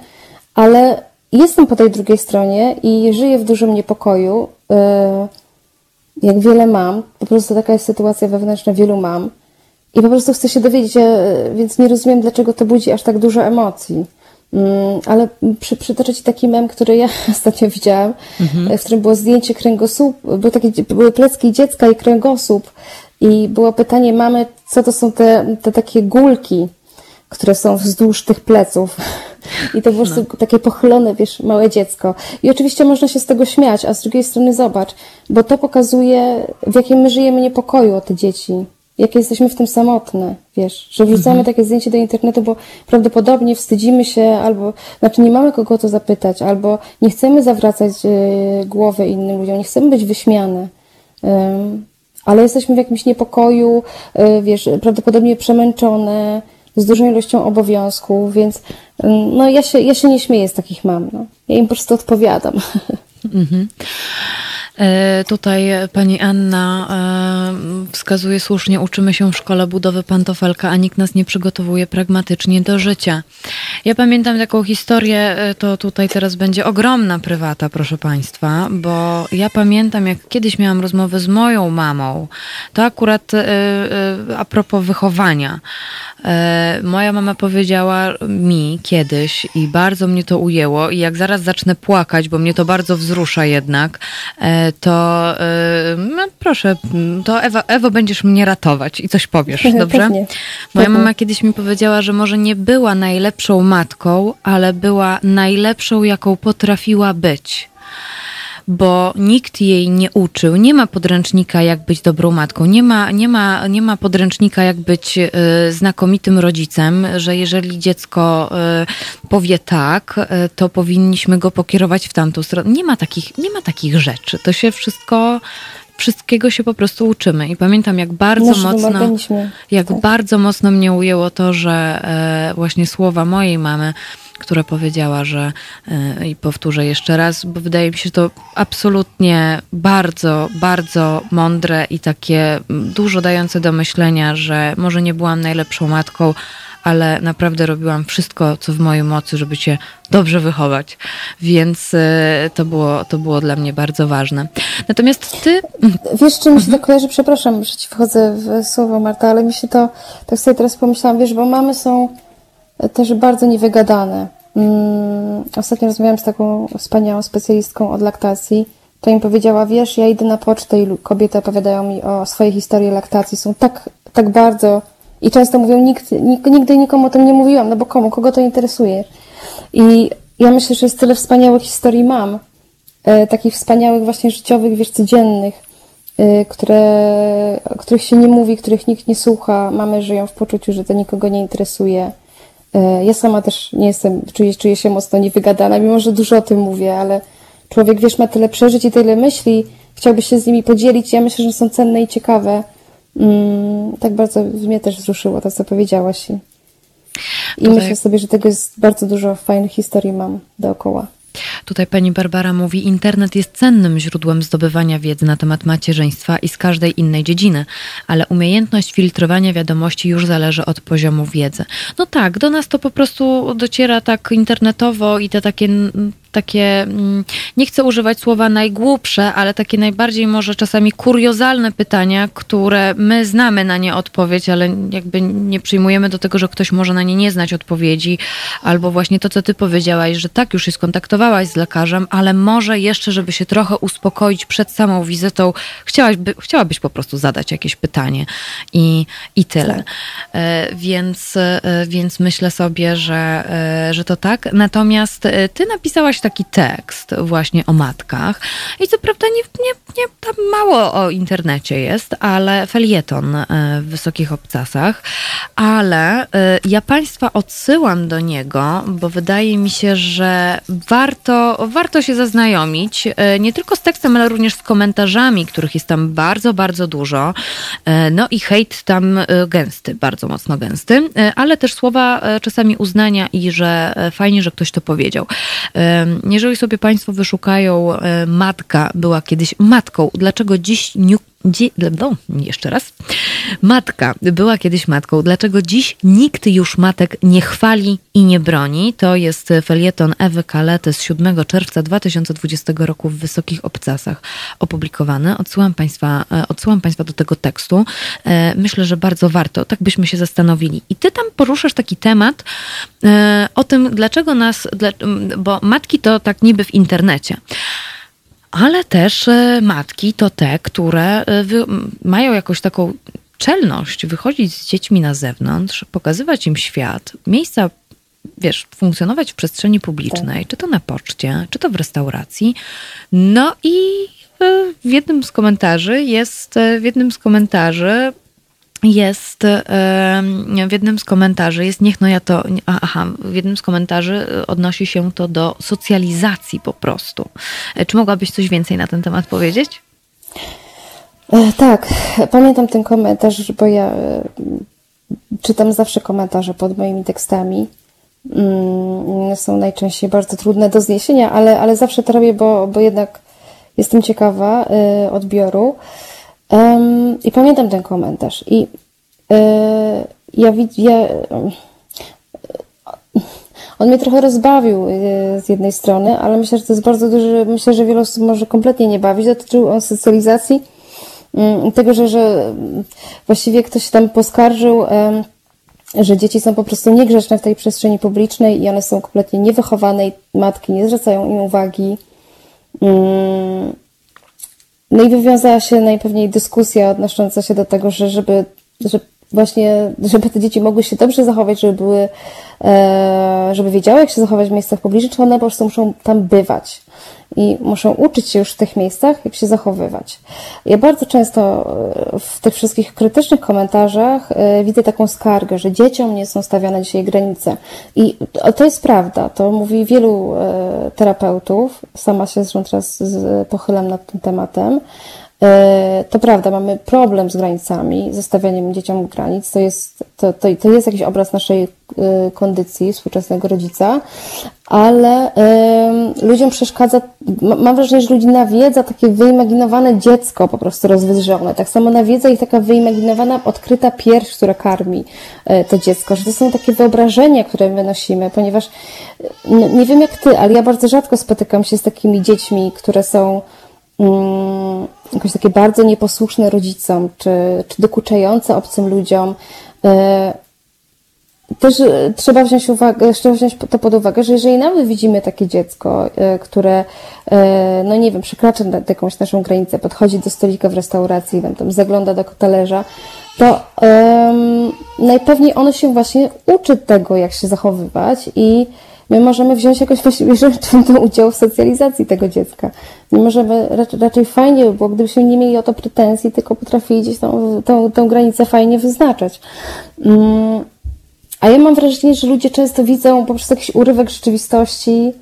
Speaker 3: ale jestem po tej drugiej stronie i żyję w dużym niepokoju. Jak wiele mam, po prostu taka jest sytuacja wewnętrzna wielu mam i po prostu chcę się dowiedzieć, e, więc nie rozumiem, dlaczego to budzi aż tak dużo emocji. Mm, ale przy, przytoczę Ci taki mem, który ja ostatnio widziałam, mhm. w którym było zdjęcie kręgosłup, były, takie, były plecki dziecka i kręgosłup i było pytanie mamy, co to są te, te takie gulki, które są wzdłuż tych pleców. I to po prostu no. takie pochylone, wiesz, małe dziecko. I oczywiście można się z tego śmiać, a z drugiej strony zobacz, bo to pokazuje, w jakim my żyjemy niepokoju o te dzieci jakie jesteśmy w tym samotne, wiesz, że wrzucamy mhm. takie zdjęcie do internetu, bo prawdopodobnie wstydzimy się, albo, znaczy nie mamy kogo o to zapytać, albo nie chcemy zawracać y, głowy innym ludziom, nie chcemy być wyśmiane, ale jesteśmy w jakimś niepokoju, y, wiesz, prawdopodobnie przemęczone, z dużą ilością obowiązków, więc no ja się, ja się nie śmieję z takich mam, no. ja im po prostu odpowiadam. Mhm.
Speaker 1: E, tutaj pani Anna e, wskazuje słusznie, uczymy się w szkole budowy pantofelka, a nikt nas nie przygotowuje pragmatycznie do życia. Ja pamiętam taką historię, e, to tutaj teraz będzie ogromna prywata, proszę państwa, bo ja pamiętam, jak kiedyś miałam rozmowę z moją mamą, to akurat a propos wychowania. Moja mama powiedziała mi kiedyś i bardzo mnie to ujęło i jak zaraz zacznę płakać, bo mnie to bardzo wzrusza jednak, to yy, no proszę, to Ewa, Ewo, będziesz mnie ratować i coś powiesz, dobrze? Pewnie. Moja mama kiedyś mi powiedziała, że może nie była najlepszą matką, ale była najlepszą, jaką potrafiła być bo nikt jej nie uczył. Nie ma podręcznika, jak być dobrą matką. Nie ma, nie ma, nie ma podręcznika, jak być y, znakomitym rodzicem, że jeżeli dziecko y, powie tak, y, to powinniśmy go pokierować w tamtą stronę. Nie ma takich, nie ma takich rzeczy. To się wszystko wszystkiego się po prostu uczymy. I pamiętam, jak bardzo mocno, jak tak. bardzo mocno mnie ujęło to, że właśnie słowa mojej mamy, która powiedziała, że e, i powtórzę jeszcze raz, bo wydaje mi się to absolutnie bardzo, bardzo mądre i takie dużo dające do myślenia, że może nie byłam najlepszą matką, ale naprawdę robiłam wszystko, co w mojej mocy, żeby cię dobrze wychować. Więc e, to było, to było dla mnie bardzo ważne. Natomiast ty...
Speaker 3: Wiesz, czym mi się to kojarzy? Przepraszam, że ci wchodzę w słowo, Marta, ale mi się to, tak sobie teraz pomyślałam, wiesz, bo mamy są też bardzo niewygadane. Mm, ostatnio rozmawiałam z taką wspaniałą specjalistką od laktacji. To im powiedziała, wiesz, ja idę na pocztę i kobiety opowiadają mi o swojej historii laktacji. Są tak, tak bardzo i często mówią, nikt, nigdy nikomu o tym nie mówiłam, no bo komu, kogo to interesuje. I ja myślę, że jest tyle wspaniałych historii mam, e, takich wspaniałych właśnie życiowych, wiesz, codziennych, e, które, których się nie mówi, których nikt nie słucha. Mamy żyją w poczuciu, że to nikogo nie interesuje. E, ja sama też nie jestem, czuję, czuję się mocno niewygadana, mimo że dużo o tym mówię, ale człowiek, wiesz, ma tyle przeżyć i tyle myśli, chciałby się z nimi podzielić. Ja myślę, że są cenne i ciekawe. Mm, tak bardzo mnie też wzruszyło to, co powiedziałaś. I, i myślę sobie, że tego jest bardzo dużo fajnych historii mam dookoła.
Speaker 1: Tutaj pani Barbara mówi: Internet jest cennym źródłem zdobywania wiedzy na temat macierzyństwa i z każdej innej dziedziny, ale umiejętność filtrowania wiadomości już zależy od poziomu wiedzy. No tak, do nas to po prostu dociera tak internetowo i te takie takie, mm, nie chcę używać słowa najgłupsze, ale takie najbardziej może czasami kuriozalne pytania, które my znamy na nie odpowiedź, ale jakby nie przyjmujemy do tego, że ktoś może na nie nie znać odpowiedzi, albo właśnie to, co ty powiedziałaś, że tak, już się skontaktowałaś z lekarzem, ale może jeszcze, żeby się trochę uspokoić przed samą wizytą, chciałaś by, chciałabyś po prostu zadać jakieś pytanie i, i tyle. Tak. E, więc, e, więc myślę sobie, że, e, że to tak. Natomiast ty napisałaś taki tekst właśnie o matkach i co prawda nie, nie, nie tam mało o internecie jest, ale felieton e, w Wysokich Obcasach, ale e, ja Państwa odsyłam do niego, bo wydaje mi się, że warto, warto się zaznajomić e, nie tylko z tekstem, ale również z komentarzami, których jest tam bardzo, bardzo dużo. No i hejt tam gęsty, bardzo mocno gęsty, ale też słowa czasami uznania i że fajnie, że ktoś to powiedział. Jeżeli sobie Państwo wyszukają, e, matka była kiedyś matką, dlaczego dziś Dzie- no, jeszcze raz. Matka była kiedyś matką. Dlaczego dziś nikt już matek nie chwali i nie broni? To jest felieton Ewy Kalety z 7 czerwca 2020 roku w Wysokich Obcasach opublikowany. Odsyłam Państwa, e, odsyłam państwa do tego tekstu. E, Myślę, że bardzo warto. Tak byśmy się zastanowili. I Ty tam poruszasz taki temat e, o tym, dlaczego nas, bo matki to tak niby w internecie. Ale też e, matki to te, które e, mają jakąś taką czelność wychodzić z dziećmi na zewnątrz, pokazywać im świat, miejsca, wiesz, funkcjonować w przestrzeni publicznej, czy to na poczcie, czy to w restauracji. No i e, w jednym z komentarzy jest, w jednym z komentarzy jest w jednym z komentarzy jest niech no ja to aha, w jednym z komentarzy e, odnosi się to do socjalizacji po prostu. E, Czy mogłabyś coś więcej na ten temat powiedzieć?
Speaker 3: E, Tak, pamiętam ten komentarz, bo ja e, czytam zawsze komentarze pod moimi tekstami. Mm, Są najczęściej bardzo trudne do zniesienia, ale, ale zawsze to robię, bo, bo jednak jestem ciekawa odbioru. Em, I pamiętam ten komentarz. I e, ja, wid- ja em, on mnie trochę rozbawił e, z jednej strony, ale myślę, że to jest bardzo duży, myślę, że wiele osób może kompletnie nie bawić. Dotyczył on socjalizacji, mm, tego, że, że mm, właściwie ktoś tam poskarżył, że dzieci są po prostu niegrzeczne w tej przestrzeni publicznej i one są kompletnie niewychowane i matki nie zwracają im uwagi. No i wywiązała się najpewniej dyskusja odnosząca się do tego, że żeby, że właśnie, żeby te dzieci mogły się dobrze zachować, żeby były, e, żeby wiedziały, jak się zachować w miejscach publicznych, to one po prostu muszą tam bywać. I muszą uczyć się już w tych miejscach, jak się zachowywać. Ja bardzo często e, w tych wszystkich krytycznych komentarzach e, widzę taką skargę, że dzieciom nie są stawiane dzisiaj granice. I to- jest prawda. To mówi wielu e, terapeutów. Sama się zresztą teraz pochylam nad tym tematem. E, To prawda, mamy problem z granicami, ze stawianiem dzieciom granic. To jest, to, to, to jest jakiś obraz naszej e, kondycji współczesnego rodzica, ale ludziom przeszkadza, ma- mam wrażenie, że ludzi nawiedza takie wyimaginowane dziecko po prostu rozwydrzone. Tak samo nawiedza ich taka wyimaginowana, odkryta pierś, która karmi e, to dziecko, że to są takie wyobrażenia, które my nosimy, ponieważ nie wiem jak ty, ale ja bardzo rzadko spotykam się z takimi dziećmi, które są jakoś takie bardzo nieposłuszne rodzicom, czy, czy dokuczające obcym ludziom. E, Też e, trzeba wziąć, uwagę, trzeba wziąć to pod uwagę, że jeżeli nawet widzimy takie dziecko, e, które, no nie wiem, przekracza jakąś naszą granicę, podchodzi do stolika w restauracji, tam, tam zagląda do talerza, to em, najpewniej ono się właśnie uczy tego, jak się zachowywać i my możemy wziąć jakoś życzliwy udział w socjalizacji tego dziecka. Nie możemy, raczej, raczej fajnie by było, gdybyśmy nie mieli o to pretensji, tylko potrafili gdzieś tą, tą, tą granicę fajnie wyznaczać. Mm, a ja mam wrażenie, że ludzie często widzą po prostu jakiś urywek rzeczywistości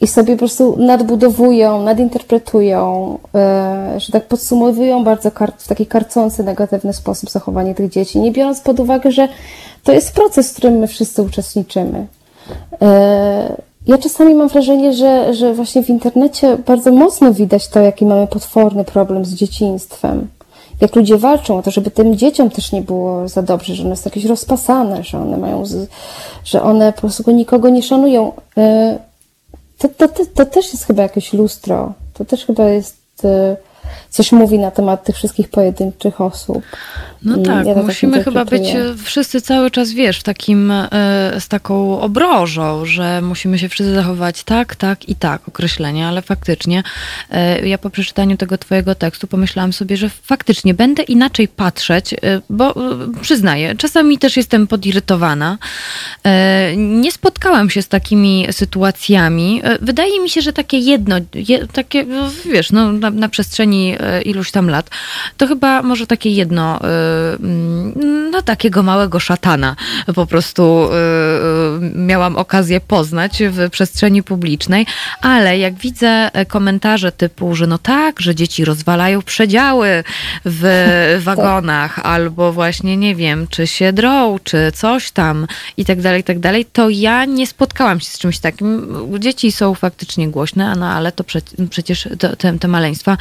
Speaker 3: i sobie po prostu nadbudowują, nadinterpretują, e, że tak podsumowują bardzo w taki karcący, negatywny sposób zachowanie tych dzieci, nie biorąc pod uwagę, że to jest proces, w którym my wszyscy uczestniczymy. E, Ja czasami mam wrażenie, że, że właśnie w internecie bardzo mocno widać to, jaki mamy potworny problem z dzieciństwem. Jak ludzie walczą o to, żeby tym dzieciom też nie było za dobrze, że one są jakieś rozpasane, że one mają, z, że one po prostu nikogo nie szanują. E, To, to, to, to też jest chyba jakieś lustro. To też chyba jest e, coś mówi na temat tych wszystkich pojedynczych osób.
Speaker 1: No tak,
Speaker 3: ja tak
Speaker 1: musimy chyba być e, wszyscy cały czas, wiesz, w takim, e, z taką obrożą, że musimy się wszyscy zachować tak, tak i tak, określenie, ale faktycznie e, ja po przeczytaniu tego twojego tekstu pomyślałam sobie, że faktycznie będę inaczej patrzeć, bo przyznaję, czasami też jestem podirytowana. Nie spotkałam się z takimi sytuacjami. Wydaje mi się, że takie jedno, je, takie, wiesz, no, na, na przestrzeni e, iluś tam lat, to chyba może takie jedno, e, mm, no takiego małego szatana po prostu e, miałam okazję poznać w przestrzeni publicznej, ale jak widzę komentarze typu, że no tak, że dzieci rozwalają przedziały w wagonach, albo właśnie nie wiem, czy się drą, czy coś tam i tak dalej, i tak dalej, to ja nie spotkałam się z czymś takim. Dzieci są faktycznie głośne, no ale to prze, przecież te, te, te maleństwa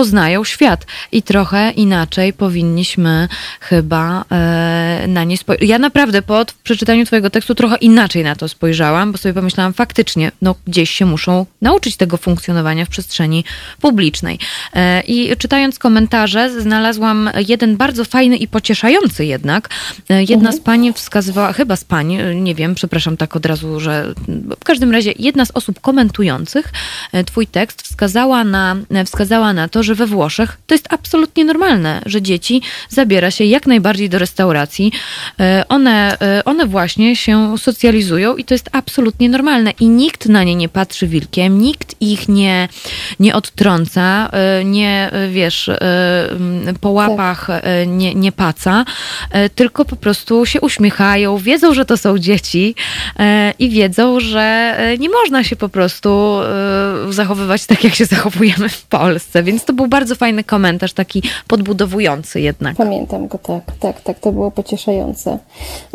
Speaker 1: poznają świat i trochę inaczej powinniśmy chyba e, na nie spojrzeć. Ja naprawdę po przeczytaniu twojego tekstu trochę inaczej na to spojrzałam, bo sobie pomyślałam faktycznie, no gdzieś się muszą nauczyć tego funkcjonowania w przestrzeni publicznej. E, I czytając komentarze znalazłam jeden bardzo fajny i pocieszający jednak. E, jedna mhm. z pań wskazywała, chyba z pań, nie wiem, przepraszam tak od razu, że w każdym razie jedna z osób komentujących twój tekst wskazała na, wskazała na to, że we Włoszech to jest absolutnie normalne, że dzieci zabiera się jak najbardziej do restauracji. E, one, e, one właśnie się socjalizują i to jest absolutnie normalne. I nikt na nie nie patrzy wilkiem, nikt ich nie, nie odtrąca, e, nie, wiesz, po łapach nie, nie paca, tylko po prostu się uśmiechają, wiedzą, że to są dzieci i wiedzą, że nie można się po prostu zachowywać tak, jak się zachowujemy w Polsce. Więc to był bardzo fajny komentarz, taki podbudowujący jednak.
Speaker 3: Pamiętam go, tak, tak, tak, to było pocieszające.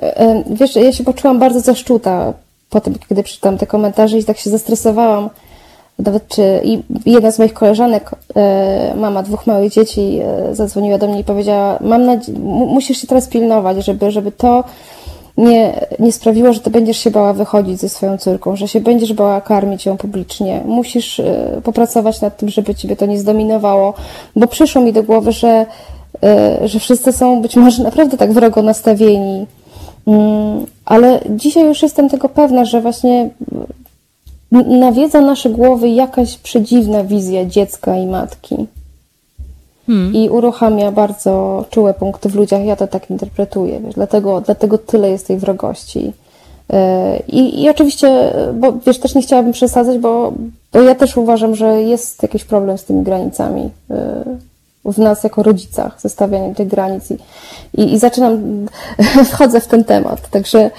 Speaker 3: E, e, wiesz, ja się poczułam bardzo zaszczuta po tym, kiedy przeczytałam te komentarze i tak się zestresowałam. Nawet czy i jedna z moich koleżanek, e, mama dwóch małych dzieci, zadzwoniła do mnie i powiedziała: Mam nadzieję, musisz się teraz pilnować, żeby, żeby to nie, nie sprawiło, że ty będziesz się bała wychodzić ze swoją córką, że się będziesz bała karmić ją publicznie. Musisz y, popracować nad tym, żeby ciebie to nie zdominowało, bo przyszło mi do głowy, że, y, że wszyscy są być może naprawdę tak wrogo nastawieni. Mm, ale dzisiaj już jestem tego pewna, że właśnie nawiedza nasze głowy jakaś przedziwna wizja dziecka i matki. Hmm. I uruchamia bardzo czułe punkty w ludziach. Ja to tak interpretuję. Wiesz, dlatego, dlatego tyle jest tej wrogości. E, I, I oczywiście, bo wiesz, też nie chciałabym przesadzać, bo, bo ja też uważam, że jest jakiś problem z tymi granicami e, w nas jako rodzicach, zestawianiem tych granic i, i, i zaczynam, wchodzę w ten temat. Także,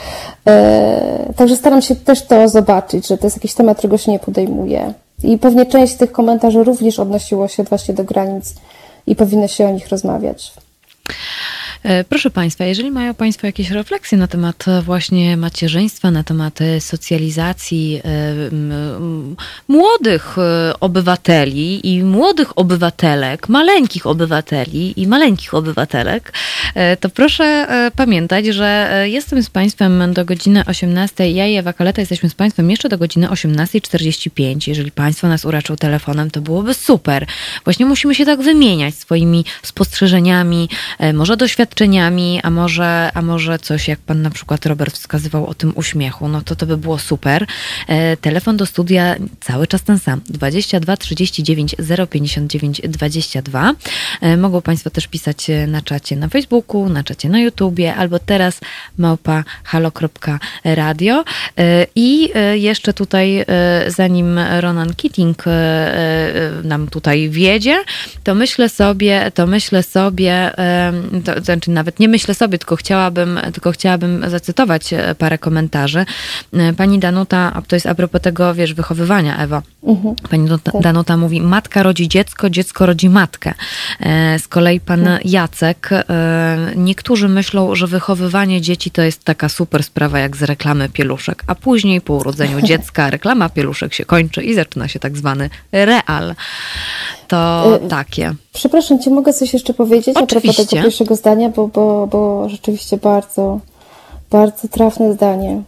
Speaker 3: e, także staram się też to zobaczyć, że to jest jakiś temat, którego się nie podejmuje. I pewnie część tych komentarzy również odnosiło się właśnie do granic i powinno się o nich rozmawiać.
Speaker 1: E, proszę Państwa, jeżeli mają Państwo jakieś refleksje na temat e, właśnie macierzyństwa, na temat e, socjalizacji młodych obywateli i młodych obywatelek, maleńkich obywateli i maleńkich obywatelek, to proszę pamiętać, że jestem z Państwem do godziny 18. Ja i Ewa Kaleta jesteśmy z Państwem jeszcze do godziny 18.45. Jeżeli Państwo nas uraczą telefonem, to byłoby super. Właśnie musimy się tak wymieniać swoimi spostrzeżeniami, może doświadczeniami, doświadczeniami, a może, a może coś, jak pan na przykład Robert wskazywał o tym uśmiechu, no to to by było super. E, telefon do studia cały czas ten sam, 22 39 059 22. E, mogą państwo też pisać na czacie na Facebooku, na czacie na YouTubie, albo teraz małpa halo.radio. E, I e, jeszcze tutaj, e, zanim Ronan Keating e, nam tutaj wiedzie, to myślę sobie, to myślę sobie, to, to znaczy nawet nie myślę sobie, tylko chciałabym, tylko chciałabym zacytować e, parę komentarzy. E, pani Danuta, to jest a propos tego, wiesz, wychowywania, Ewo. Mhm. Pani tak. Danuta mówi, matka rodzi dziecko, dziecko rodzi matkę. E, z kolei pan tak. Jacek, niektórzy myślą, że wychowywanie dzieci to jest taka super sprawa jak z reklamy pieluszek, a później po urodzeniu dziecka reklama pieluszek się kończy i zaczyna się tak zwany real. To takie.
Speaker 3: Przepraszam, czy mogę coś jeszcze powiedzieć Oczywiście. a propos tego pierwszego zdania, bo, bo, bo rzeczywiście bardzo, bardzo trafne zdanie,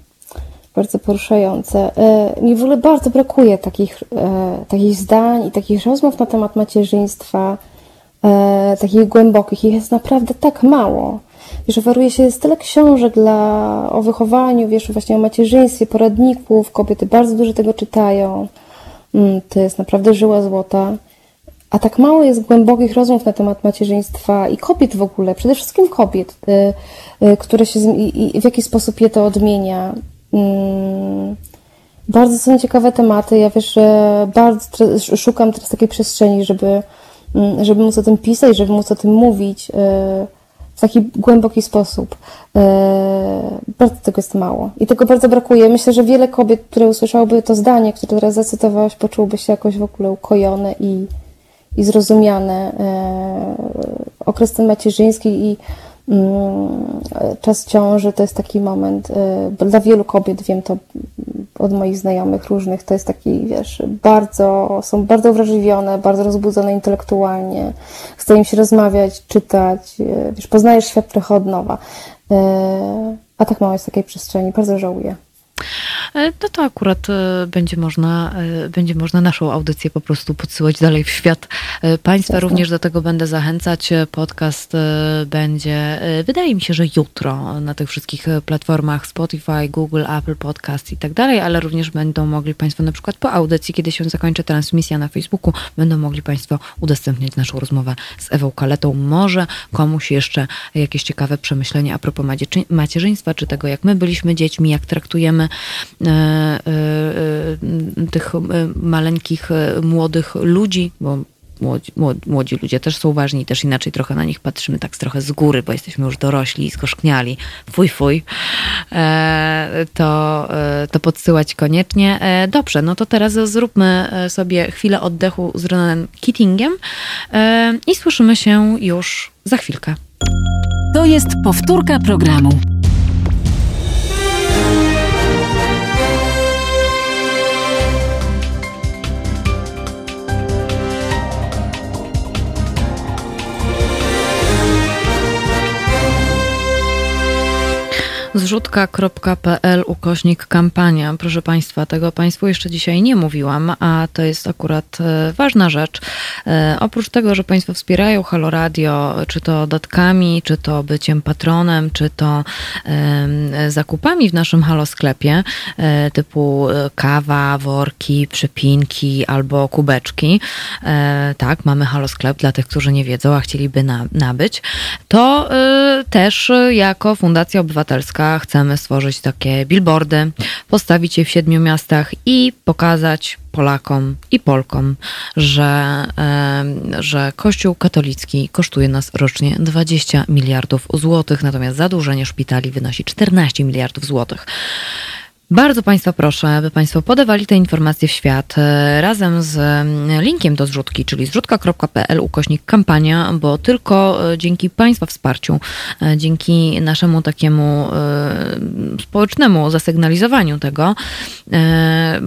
Speaker 3: bardzo poruszające. E, mi w ogóle bardzo brakuje takich, e, takich zdań i takich rozmów na temat macierzyństwa, e, takich głębokich. Ich jest naprawdę tak mało. Wiesz, oferuje się jest tyle książek dla, o wychowaniu, wiesz, właśnie o macierzyństwie, poradników, kobiety bardzo dużo tego czytają. Mm, to jest naprawdę żyła złota. A tak mało jest głębokich rozmów na temat macierzyństwa i kobiet w ogóle, przede wszystkim kobiet, y, y, które się i w jaki sposób je to odmienia. Mm, bardzo są ciekawe tematy. Ja wiesz, że bardzo szukam teraz takiej przestrzeni, żeby, mm, żeby móc o tym pisać, żeby móc o tym mówić y, w taki głęboki sposób. Bardzo tego jest mało i tego bardzo brakuje. Myślę, że wiele kobiet, które usłyszałyby to zdanie, które teraz zacytowałaś, poczułyby się jakoś w ogóle ukojone i, i zrozumiane. E, okres ten macierzyński i mm, czas ciąży to jest taki moment, e, dla wielu kobiet, wiem to, od moich znajomych różnych, to jest taki, wiesz, bardzo, są bardzo wrażliwione, bardzo rozbudzone intelektualnie, chce im się rozmawiać, czytać, e, wiesz, poznajesz świat trochę od nowa. A tak mało jest takiej przestrzeni, bardzo żałuję.
Speaker 1: E, no to akurat e, będzie można, e, będzie można naszą audycję po prostu podsyłać dalej w świat. Państwa również do tego będę zachęcać. Podcast będzie, wydaje mi się, że jutro na tych wszystkich platformach Spotify, Google, Apple Podcast i tak dalej, ale również będą mogli Państwo na przykład po audycji, kiedy się zakończy transmisja na Facebooku, będą mogli Państwo udostępniać naszą rozmowę z Ewą Kaletą. Może komuś jeszcze jakieś ciekawe przemyślenia a propos macierzyństwa, czy tego, jak my byliśmy dziećmi, jak traktujemy E, e, e, tych maleńkich, młodych ludzi, bo młodzi, młodzi ludzie też są ważni, też inaczej trochę na nich patrzymy tak trochę z góry, bo jesteśmy już dorośli i skoszkniali. Fuj, fuj. To, to podsyłać koniecznie. Dobrze, no to teraz zróbmy sobie chwilę oddechu z Ronanem Keatingiem i słyszymy się już za chwilkę.
Speaker 2: To jest powtórka programu.
Speaker 1: zrzutka.pl ukośnik kampania. Proszę Państwa, tego Państwu jeszcze dzisiaj nie mówiłam, a to jest akurat e, ważna rzecz. E, oprócz tego, że Państwo wspierają Halo Radio, czy to datkami, czy to byciem patronem, czy to zakupami w naszym Halo sklepie, e, typu kawa, worki, przepinki albo kubeczki. Tak, mamy Halo sklep dla tych, którzy nie wiedzą, a chcieliby nabyć. To też jako Fundacja Obywatelska chcemy stworzyć takie billboardy, postawić je w siedmiu miastach i pokazać Polakom i Polkom, że, że Kościół katolicki kosztuje nas rocznie 20 miliardów złotych, natomiast zadłużenie szpitali wynosi 14 miliardów złotych. Bardzo Państwa proszę, aby Państwo podawali te informacje w świat e, razem z mm, linkiem do zrzutki, czyli zrzutka.pl ukośnik kampania, bo tylko e, dzięki Państwa wsparciu, e, dzięki naszemu takiemu społecznemu zasygnalizowaniu tego,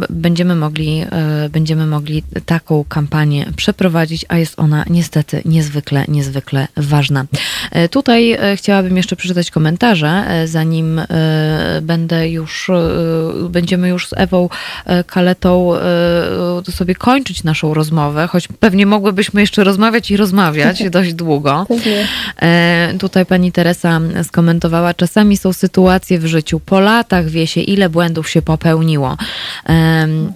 Speaker 1: będziemy mogli, będziemy mogli taką kampanię przeprowadzić, a jest ona niestety niezwykle, niezwykle ważna. Tutaj chciałabym jeszcze przeczytać komentarze, zanim będę już będziemy już z Ewą e, Kaletą e, sobie kończyć naszą rozmowę, choć pewnie mogłybyśmy jeszcze rozmawiać i rozmawiać dość długo. E, tutaj pani Teresa skomentowała, czasami są sytuacje w życiu, po latach wie się, ile błędów się popełniło.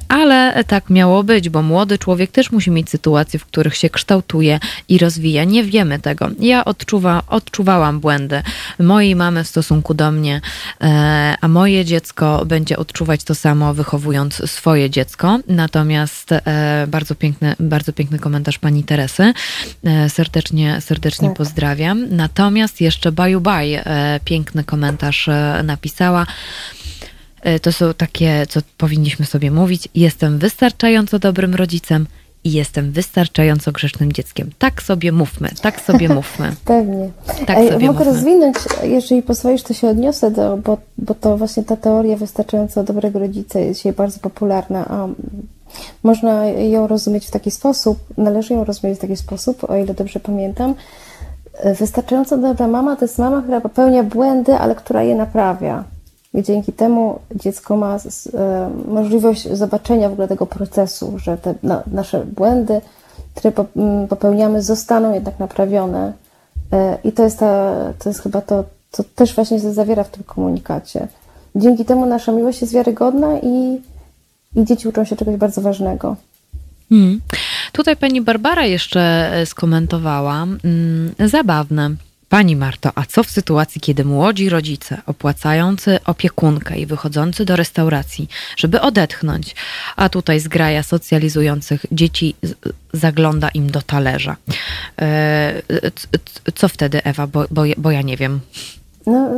Speaker 1: Ale tak miało być, bo młody człowiek też musi mieć sytuacje, w których się kształtuje i rozwija. Nie wiemy tego. Ja odczuwa, odczuwałam błędy mojej mamy w stosunku do mnie, a moje dziecko będzie będzie odczuwać to samo, wychowując swoje dziecko. Natomiast e, bardzo, piękny, bardzo piękny komentarz pani Teresy. E, serdecznie, serdecznie tak. pozdrawiam. Natomiast jeszcze Baju Baj e, piękny komentarz napisała. To są takie, co powinniśmy sobie mówić. Jestem wystarczająco dobrym rodzicem i jestem wystarczająco grzecznym dzieckiem. Tak sobie mówmy, tak sobie mówmy.
Speaker 3: Pewnie. Tak Ej, sobie mogę mówmy. rozwinąć, jeżeli pozwolisz, to się odniosę do, bo, bo to właśnie ta teoria wystarczająco dobrego rodzica jest dzisiaj bardzo popularna, a można ją rozumieć w taki sposób, należy ją rozumieć w taki sposób, o ile dobrze pamiętam. Wystarczająco dobra mama to jest mama, która popełnia błędy, ale która je naprawia i dzięki temu dziecko ma e, możliwość zobaczenia w ogóle tego procesu, że te nasze błędy, które popełniamy, zostaną jednak naprawione. E, I to jest, ta, to jest chyba to, co też właśnie się zawiera w tym komunikacie. Dzięki temu nasza miłość jest wiarygodna i, i dzieci uczą się czegoś bardzo ważnego.
Speaker 1: Hmm. Tutaj pani Barbara jeszcze e, skomentowała. Hmm, zabawne. Pani Marto, a co w sytuacji, kiedy młodzi rodzice opłacający opiekunkę i wychodzący do restauracji, żeby odetchnąć, a tutaj zgraja socjalizujących dzieci zagląda im do talerza? E, co wtedy, Ewa, bo, bo, bo ja nie wiem.
Speaker 3: No,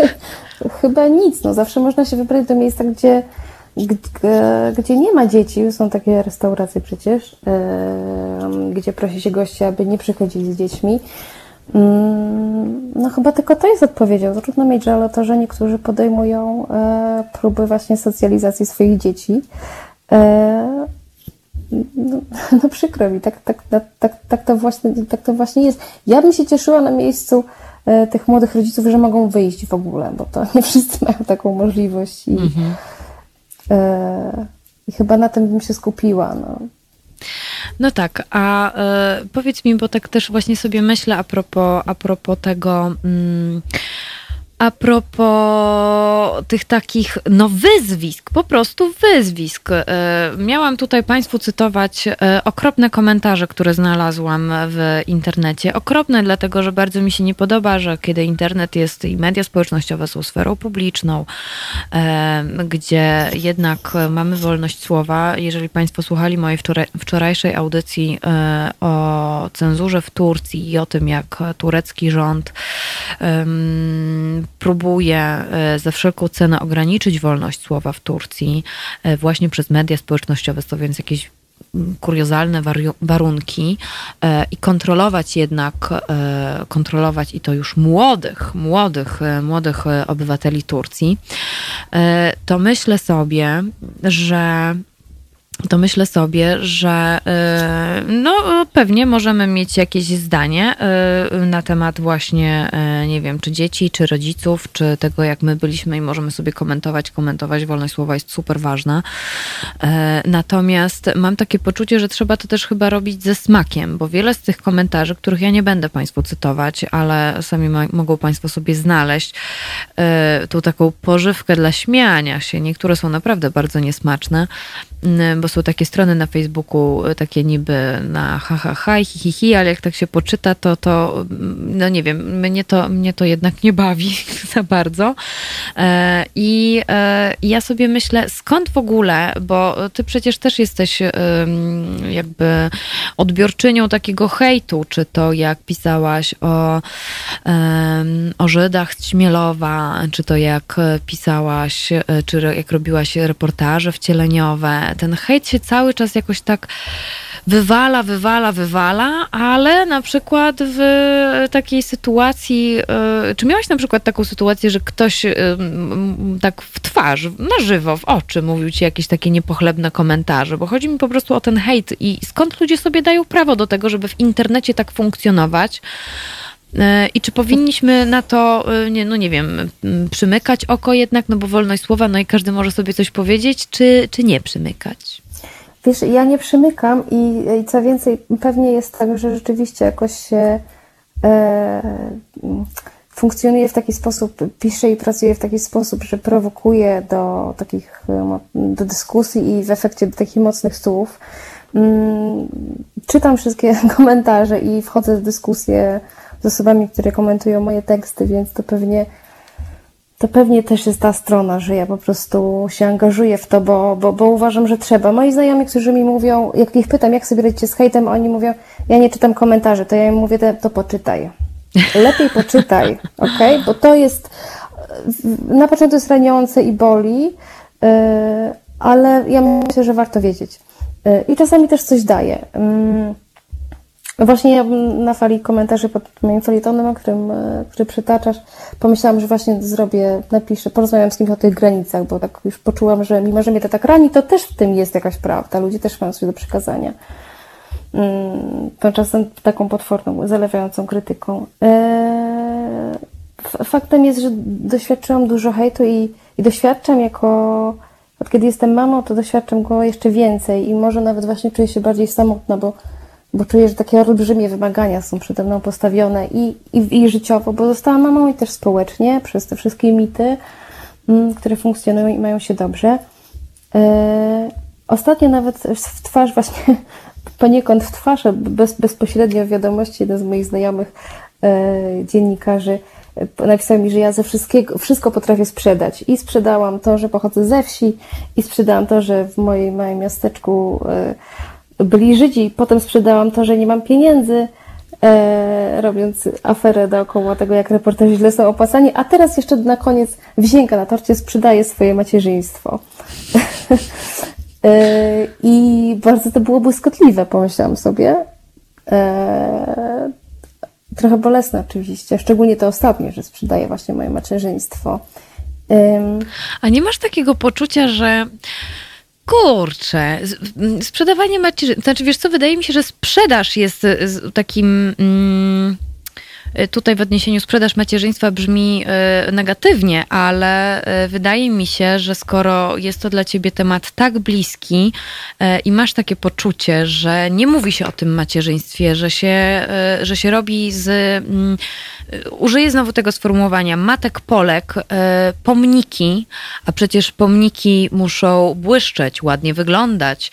Speaker 3: chyba nic. No, zawsze można się wybrać do miejsca, gdzie, gdzie, nie ma dzieci. Są takie restauracje przecież, gdzie prosi się gości, aby nie przychodzili z dziećmi no chyba tylko to jest odpowiedzią. Trudno mieć żal o to, że niektórzy podejmują e, próby właśnie socjalizacji swoich dzieci. E, no, no przykro mi, tak, tak, tak, tak, tak, to właśnie, tak to właśnie jest. Ja bym się cieszyła na miejscu e, tych młodych rodziców, że mogą wyjść w ogóle, bo to nie wszyscy mają taką możliwość i, mhm. i chyba na tym bym się skupiła. No.
Speaker 1: No tak, a e, powiedz mi, bo tak też właśnie sobie myślę a propos, a propos tego. Mm, a propos tych takich, no wyzwisk, po prostu wyzwisk. E, miałam tutaj Państwu cytować e, okropne komentarze, które znalazłam w internecie. Okropne, dlatego że bardzo mi się nie podoba, że kiedy internet jest i media społecznościowe są sferą publiczną, e, gdzie jednak mamy wolność słowa. Jeżeli Państwo słuchali mojej wczorajszej audycji o cenzurze w Turcji i o tym, jak turecki rząd próbuje e, za wszelką cenę ograniczyć wolność słowa w Turcji e, właśnie przez media społecznościowe, stawiając jakieś mm, kuriozalne warunki e, i kontrolować jednak, kontrolować i to już młodych, młodych, młodych obywateli Turcji, to myślę sobie, że to myślę sobie, że y, no pewnie możemy mieć jakieś zdanie y, na temat właśnie, y, nie wiem, czy dzieci, czy rodziców, czy tego, jak my byliśmy i możemy sobie komentować, komentować. Wolność słowa jest super ważna. Natomiast mam takie poczucie, że trzeba to też chyba robić ze smakiem, bo wiele z tych komentarzy, których ja nie będę Państwu cytować, ale sami mogą Państwo sobie znaleźć tu taką pożywkę dla śmiania się. Niektóre są naprawdę bardzo niesmaczne, bo są takie strony na Facebooku, e, takie niby na ha, ha, ha, hi, hi, hi, ale jak tak się poczyta, to, to no nie wiem, mnie to, mnie to jednak nie bawi za bardzo. E, I e, ja sobie myślę, skąd w ogóle, bo ty przecież też jesteś jakby odbiorczynią takiego hejtu, czy to jak pisałaś o, o Żydach z Ćmielowa, czy to jak pisałaś, czy jak robiłaś reportaże wcieleniowe. Ten hejt się cały czas jakoś tak wywala, wywala, wywala, ale na przykład w takiej sytuacji, e, czy miałaś na przykład taką sytuację, że ktoś e, tak w twarz, na żywo, w oczy mówił ci jakieś takie niepochlebne komentarze, bo chodzi mi po prostu o ten hejt i skąd ludzie sobie dają prawo do tego, żeby w internecie tak funkcjonować, e, i czy powinniśmy na to, nie, no nie wiem, przymykać oko jednak, no bo wolność słowa, no i każdy może sobie coś powiedzieć, czy, czy nie przymykać?
Speaker 3: Wiesz, ja nie przymykam i, i co więcej, pewnie jest tak, że rzeczywiście jakoś się e, funkcjonuje w taki sposób, pisze i pracuje w taki sposób, że prowokuje do takich, do dyskusji i w efekcie do takich mocnych słów. Mm, czytam wszystkie komentarze i wchodzę w dyskusję z osobami, które komentują moje teksty, więc to pewnie to pewnie też jest ta strona, że ja po prostu się angażuję w to, bo, bo, bo uważam, że trzeba. Moi znajomi, którzy mi mówią, jak ich pytam, jak sobie radzicie z hejtem, oni mówią, ja nie czytam komentarzy, to ja im mówię, to poczytaj. Lepiej poczytaj, ok? Bo to jest, na początku jest raniące i boli, yy, ale ja myślę, że warto wiedzieć. Yy, I czasami też coś daje. Yy, Właśnie ja na fali komentarzy pod moim felietonem, którym, e, który przytaczasz, pomyślałam, że właśnie zrobię, napiszę, porozmawiam z kimś o tych granicach, bo tak już poczułam, że mimo, że mnie to tak rani, to też w tym jest jakaś prawda. Ludzie też mają coś do przekazania. To mm, czasem taką potworną, zalewającą krytyką. Eee, faktem jest, że doświadczyłam dużo hejtu i, i doświadczam jako, od kiedy jestem mamą, to doświadczam go jeszcze więcej i może nawet właśnie czuję się bardziej samotna, bo bo czuję, że takie olbrzymie wymagania są przede mną postawione i, i, i życiowo, bo zostałam mamą i też społecznie przez te wszystkie mity, mm, które funkcjonują i mają się dobrze. E, ostatnio nawet w twarz właśnie, poniekąd w twarz, bez, bezpośrednio w wiadomości jeden z moich znajomych e, dziennikarzy e, napisał mi, że ja ze wszystkiego, wszystko potrafię sprzedać. I sprzedałam to, że pochodzę ze wsi i sprzedałam to, że w moim małym miasteczku byli Żydzi. Potem sprzedałam to, że nie mam pieniędzy, e, robiąc aferę dookoła tego, jak reporterzy źle są opłacani. A teraz jeszcze na koniec wisienka na torcie sprzedaje swoje macierzyństwo. e, I bardzo to było błyskotliwe, pomyślałam sobie. E, trochę bolesne oczywiście, szczególnie to ostatnie, że sprzedaję właśnie moje macierzyństwo.
Speaker 1: A nie masz takiego poczucia, że kurczę, sprzedawanie macierzyństwa, znaczy wiesz co, wydaje mi się, że sprzedaż jest takim... Mm, Y, tutaj w odniesieniu sprzedaż macierzyństwa brzmi y, negatywnie, ale y, wydaje mi się, że skoro jest to dla ciebie temat tak bliski i masz takie poczucie, że nie mówi się o tym macierzyństwie, że się, że się robi z mm, użyję znowu tego sformułowania, matek Polek, pomniki, a przecież pomniki muszą błyszczeć, ładnie wyglądać.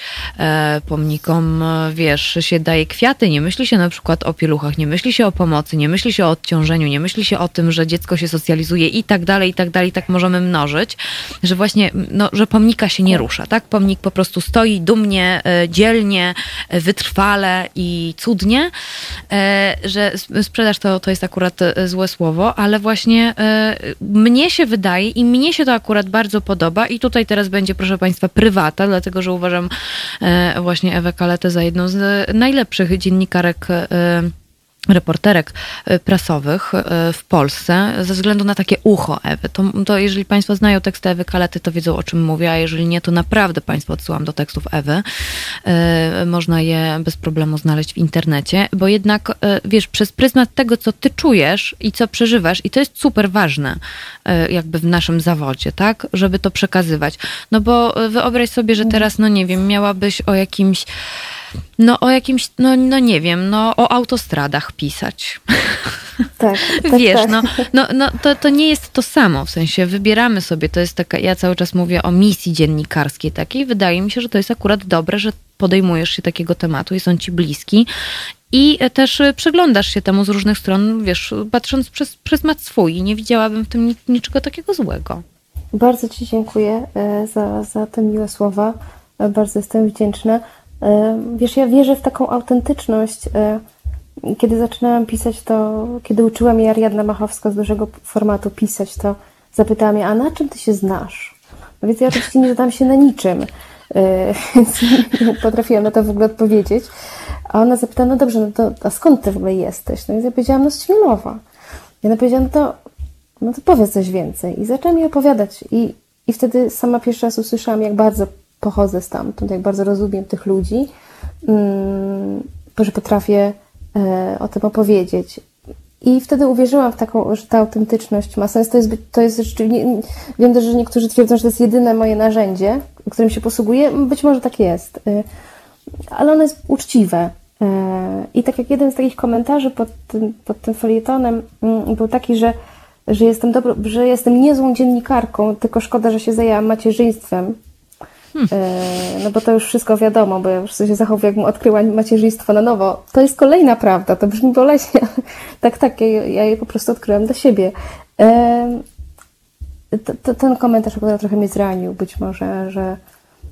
Speaker 1: Pomnikom, wiesz, się daje kwiaty, nie myśli się na przykład o pieluchach, nie myśli się o pomocy, nie myśli się o odciążeniu, nie myśli się o tym, że dziecko się socjalizuje i tak dalej, i tak dalej, tak możemy mnożyć, że właśnie, no, że pomnika się nie rusza, tak? Pomnik po prostu stoi dumnie, dzielnie, wytrwale i cudnie, że sprzedaż to, to jest akurat E, złe słowo, ale właśnie e, mnie się wydaje i mnie się to akurat bardzo podoba i tutaj teraz będzie, proszę Państwa, prywata, dlatego że uważam e, właśnie Ewę Kaletę za jedną z najlepszych dziennikarek reporterek e, prasowych e, w Polsce ze względu na takie ucho Ewy. To, to jeżeli Państwo znają teksty Ewy Kalety, to wiedzą o czym mówię, a jeżeli nie, to naprawdę Państwo odsyłam do tekstów Ewy. E, można je bez problemu znaleźć w internecie, bo jednak, wiesz, przez pryzmat tego, co Ty czujesz i co przeżywasz, i to jest super ważne jakby w naszym zawodzie, tak? Żeby to przekazywać. No bo wyobraź sobie, że teraz, no nie wiem, miałabyś o jakimś no o jakimś, no, no nie wiem, no o autostradach pisać.
Speaker 3: Tak, tak
Speaker 1: Wiesz,
Speaker 3: tak.
Speaker 1: no, no, no to, to nie jest to samo, w sensie wybieramy sobie, to jest taka, ja cały czas mówię o misji dziennikarskiej takiej, wydaje mi się, że to jest akurat dobre, że podejmujesz się takiego tematu, jest on ci bliski i też przyglądasz się temu z różnych stron, wiesz, patrząc przez pryzmat swój i nie widziałabym w tym niczego takiego złego.
Speaker 3: Bardzo Ci dziękuję e, za, za te miłe słowa. E, bardzo jestem wdzięczna. E, wiesz, ja wierzę w taką autentyczność. E, kiedy zaczynałam pisać, to kiedy uczyła mnie Ariadna Machowska z dużego formatu pisać, to zapytała mnie, a na czym ty się znasz? No więc ja oczywiście nie zadałam się na niczym, e, więc nie potrafiłam na to w ogóle odpowiedzieć. A ona zapytała, no dobrze, no to a skąd ty w ogóle jesteś? No więc ja powiedziałam, no z Śmielowa. I ona powiedziała, no to, no to powiedz coś więcej. I zaczęła mi opowiadać. I, I wtedy sama pierwszy raz usłyszałam, jak bardzo pochodzę stamtąd, jak bardzo rozumiem tych ludzi, mm, że potrafię e, o tym opowiedzieć. I wtedy uwierzyłam w taką, że ta autentyczność ma sens. To jest, to jest wiem też, że niektórzy twierdzą, że to jest jedyne moje narzędzie, którym się posługuję. Być może tak jest, e, ale ono jest uczciwe. E, I tak jak jeden z takich komentarzy pod tym, pod tym mm, był taki, że, że, jestem dobro, że jestem niezłą dziennikarką, tylko szkoda, że się zajęłam macierzyństwem Hmm. No bo to już wszystko wiadomo, bo ja już się zachowuję, jakbym odkryła macierzyństwo na nowo. To jest kolejna prawda, to brzmi boleśnie. tak, tak, ja, ja je po prostu odkryłam do siebie. To, ten komentarz akurat trochę mnie zranił, być może, że,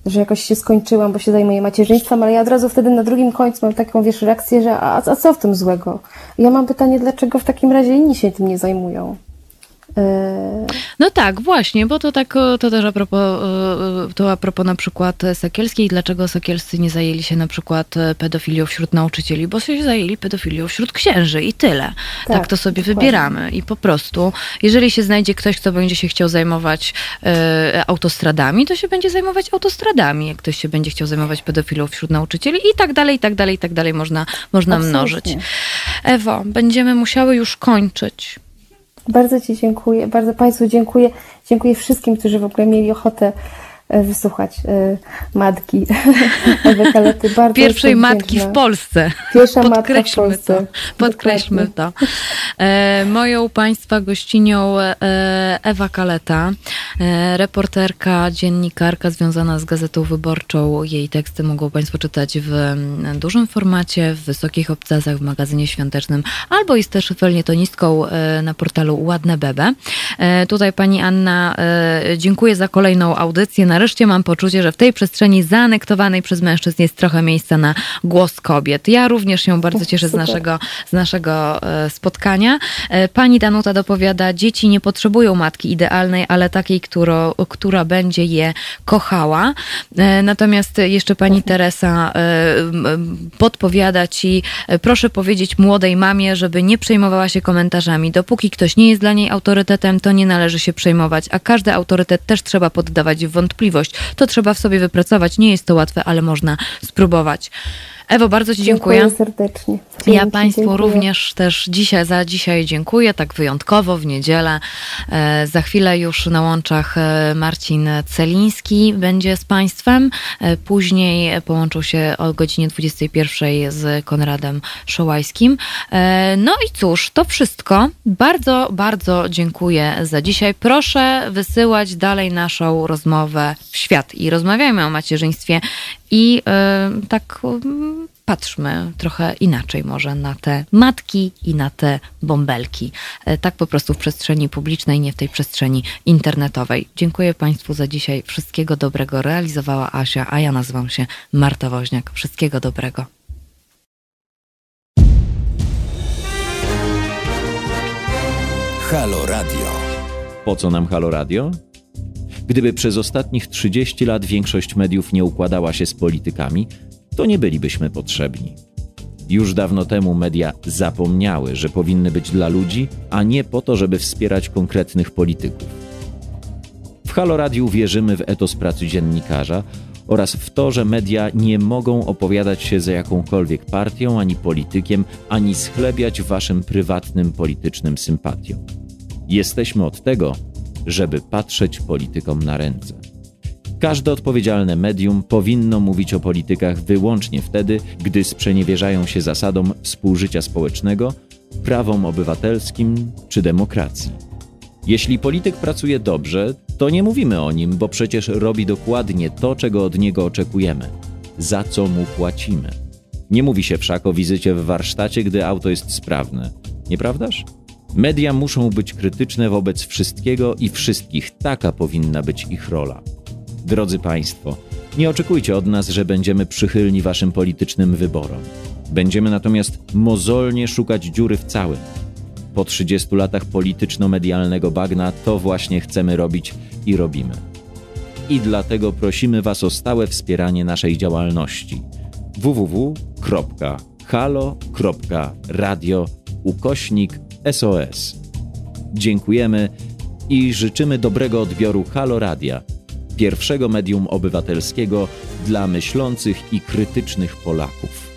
Speaker 3: że jakoś się skończyłam, bo się zajmuję macierzyństwem, ale ja od razu wtedy na drugim końcu mam taką, wiesz, reakcję, że a, a co w tym złego? Ja mam pytanie, dlaczego w takim razie inni się tym nie zajmują?
Speaker 1: No tak, właśnie, bo to tak, to też a propos, e, to a propos na przykład Sekielskiej, dlaczego Sekielscy nie zajęli się na przykład pedofilią wśród nauczycieli, bo się zajęli pedofilią wśród księży i tyle. Tak, tak to sobie dokładnie. wybieramy i po prostu, jeżeli się znajdzie ktoś, kto będzie się chciał zajmować e, autostradami, to się będzie zajmować autostradami, jak ktoś się będzie chciał zajmować pedofilią wśród nauczycieli i tak dalej, i tak dalej, i tak dalej można, można mnożyć. Ewo, będziemy musiały już kończyć.
Speaker 3: Bardzo Ci dziękuję, bardzo Państwu dziękuję. Dziękuję wszystkim, którzy w ogóle mieli ochotę wysłuchać y, matki Ewy Kalety.
Speaker 1: Bardzo Pierwszej matki w Polsce.
Speaker 3: Pierwsza matka w Polsce. To.
Speaker 1: Podkreślmy to. E, moją Państwa gościnią e, Ewa Kaleta, e, reporterka, dziennikarka związana z Gazetą Wyborczą. Jej teksty mogą Państwo czytać w dużym formacie, w wysokich obcasach, w magazynie świątecznym, albo jest też felietonistką e, na portalu Ładne Bebe. E, tutaj Pani Anna, dziękuję za kolejną audycję. Nareszcie nareszcie mam poczucie, że w tej przestrzeni zaanektowanej przez mężczyzn jest trochę miejsca na głos kobiet. Ja również się bardzo cieszę z naszego, z naszego e, spotkania. E, pani Danuta dopowiada, dzieci nie potrzebują matki idealnej, ale takiej, którą, która będzie je kochała. E, natomiast jeszcze pani Teresa podpowiada ci, proszę powiedzieć młodej mamie, żeby nie przejmowała się komentarzami. Dopóki ktoś nie jest dla niej autorytetem, to nie należy się przejmować, a każdy autorytet też trzeba poddawać w wątpliwość. To trzeba w sobie wypracować. Nie jest to łatwe, ale można spróbować. Ewo, bardzo Ci dziękuję.
Speaker 3: Dziękuję serdecznie.
Speaker 1: Dzięki, ja Państwu dziękuję. również też dzisiaj za dzisiaj dziękuję, tak wyjątkowo w niedzielę. E, za chwilę już na łączach e, Marcin Celiński będzie z Państwem. E, później połączył się o godzinie 21 z Konradem Szołajskim. No i cóż, to wszystko. Bardzo, bardzo dziękuję za dzisiaj. Proszę wysyłać dalej naszą rozmowę w świat i rozmawiajmy o macierzyństwie i yy, tak yy, patrzmy trochę inaczej może na te matki i na te bąbelki. Yy, tak po prostu w przestrzeni publicznej, nie w tej przestrzeni internetowej. Dziękuję Państwu za dzisiaj. Wszystkiego dobrego realizowała Asia, a ja nazywam się Marta Woźniak. Wszystkiego dobrego.
Speaker 7: Halo Radio. Po co nam Halo Radio? Gdyby przez ostatnich 30 lat większość mediów nie układała się z politykami, to nie bylibyśmy potrzebni. Już dawno temu media zapomniały, że powinny być dla ludzi, a nie po to, żeby wspierać konkretnych polityków. W Halo Radiu wierzymy w etos pracy dziennikarza oraz w to, że media nie mogą opowiadać się za jakąkolwiek partią ani politykiem, ani schlebiać waszym prywatnym politycznym sympatiom. Jesteśmy od tego, żeby patrzeć politykom na ręce. Każde odpowiedzialne medium powinno mówić o politykach wyłącznie wtedy, gdy sprzeniewierzają się zasadom współżycia społecznego, prawom obywatelskim czy demokracji. Jeśli polityk pracuje dobrze, to nie mówimy o nim, bo przecież robi dokładnie to, czego od niego oczekujemy, za co mu płacimy. Nie mówi się wszak o wizycie w warsztacie, gdy auto jest sprawne, nieprawdaż? Media muszą być krytyczne wobec wszystkiego i wszystkich. Taka powinna być ich rola. Drodzy Państwo, nie oczekujcie od nas, że będziemy przychylni Waszym politycznym wyborom. Będziemy natomiast mozolnie szukać dziury w całym. Po 30 latach polityczno-medialnego bagna to właśnie chcemy robić i robimy. I dlatego prosimy Was o stałe wspieranie naszej działalności www.halo.radio ukośnik SOS. Dziękujemy i życzymy dobrego odbioru Halo Radia, pierwszego medium obywatelskiego dla myślących i krytycznych Polaków.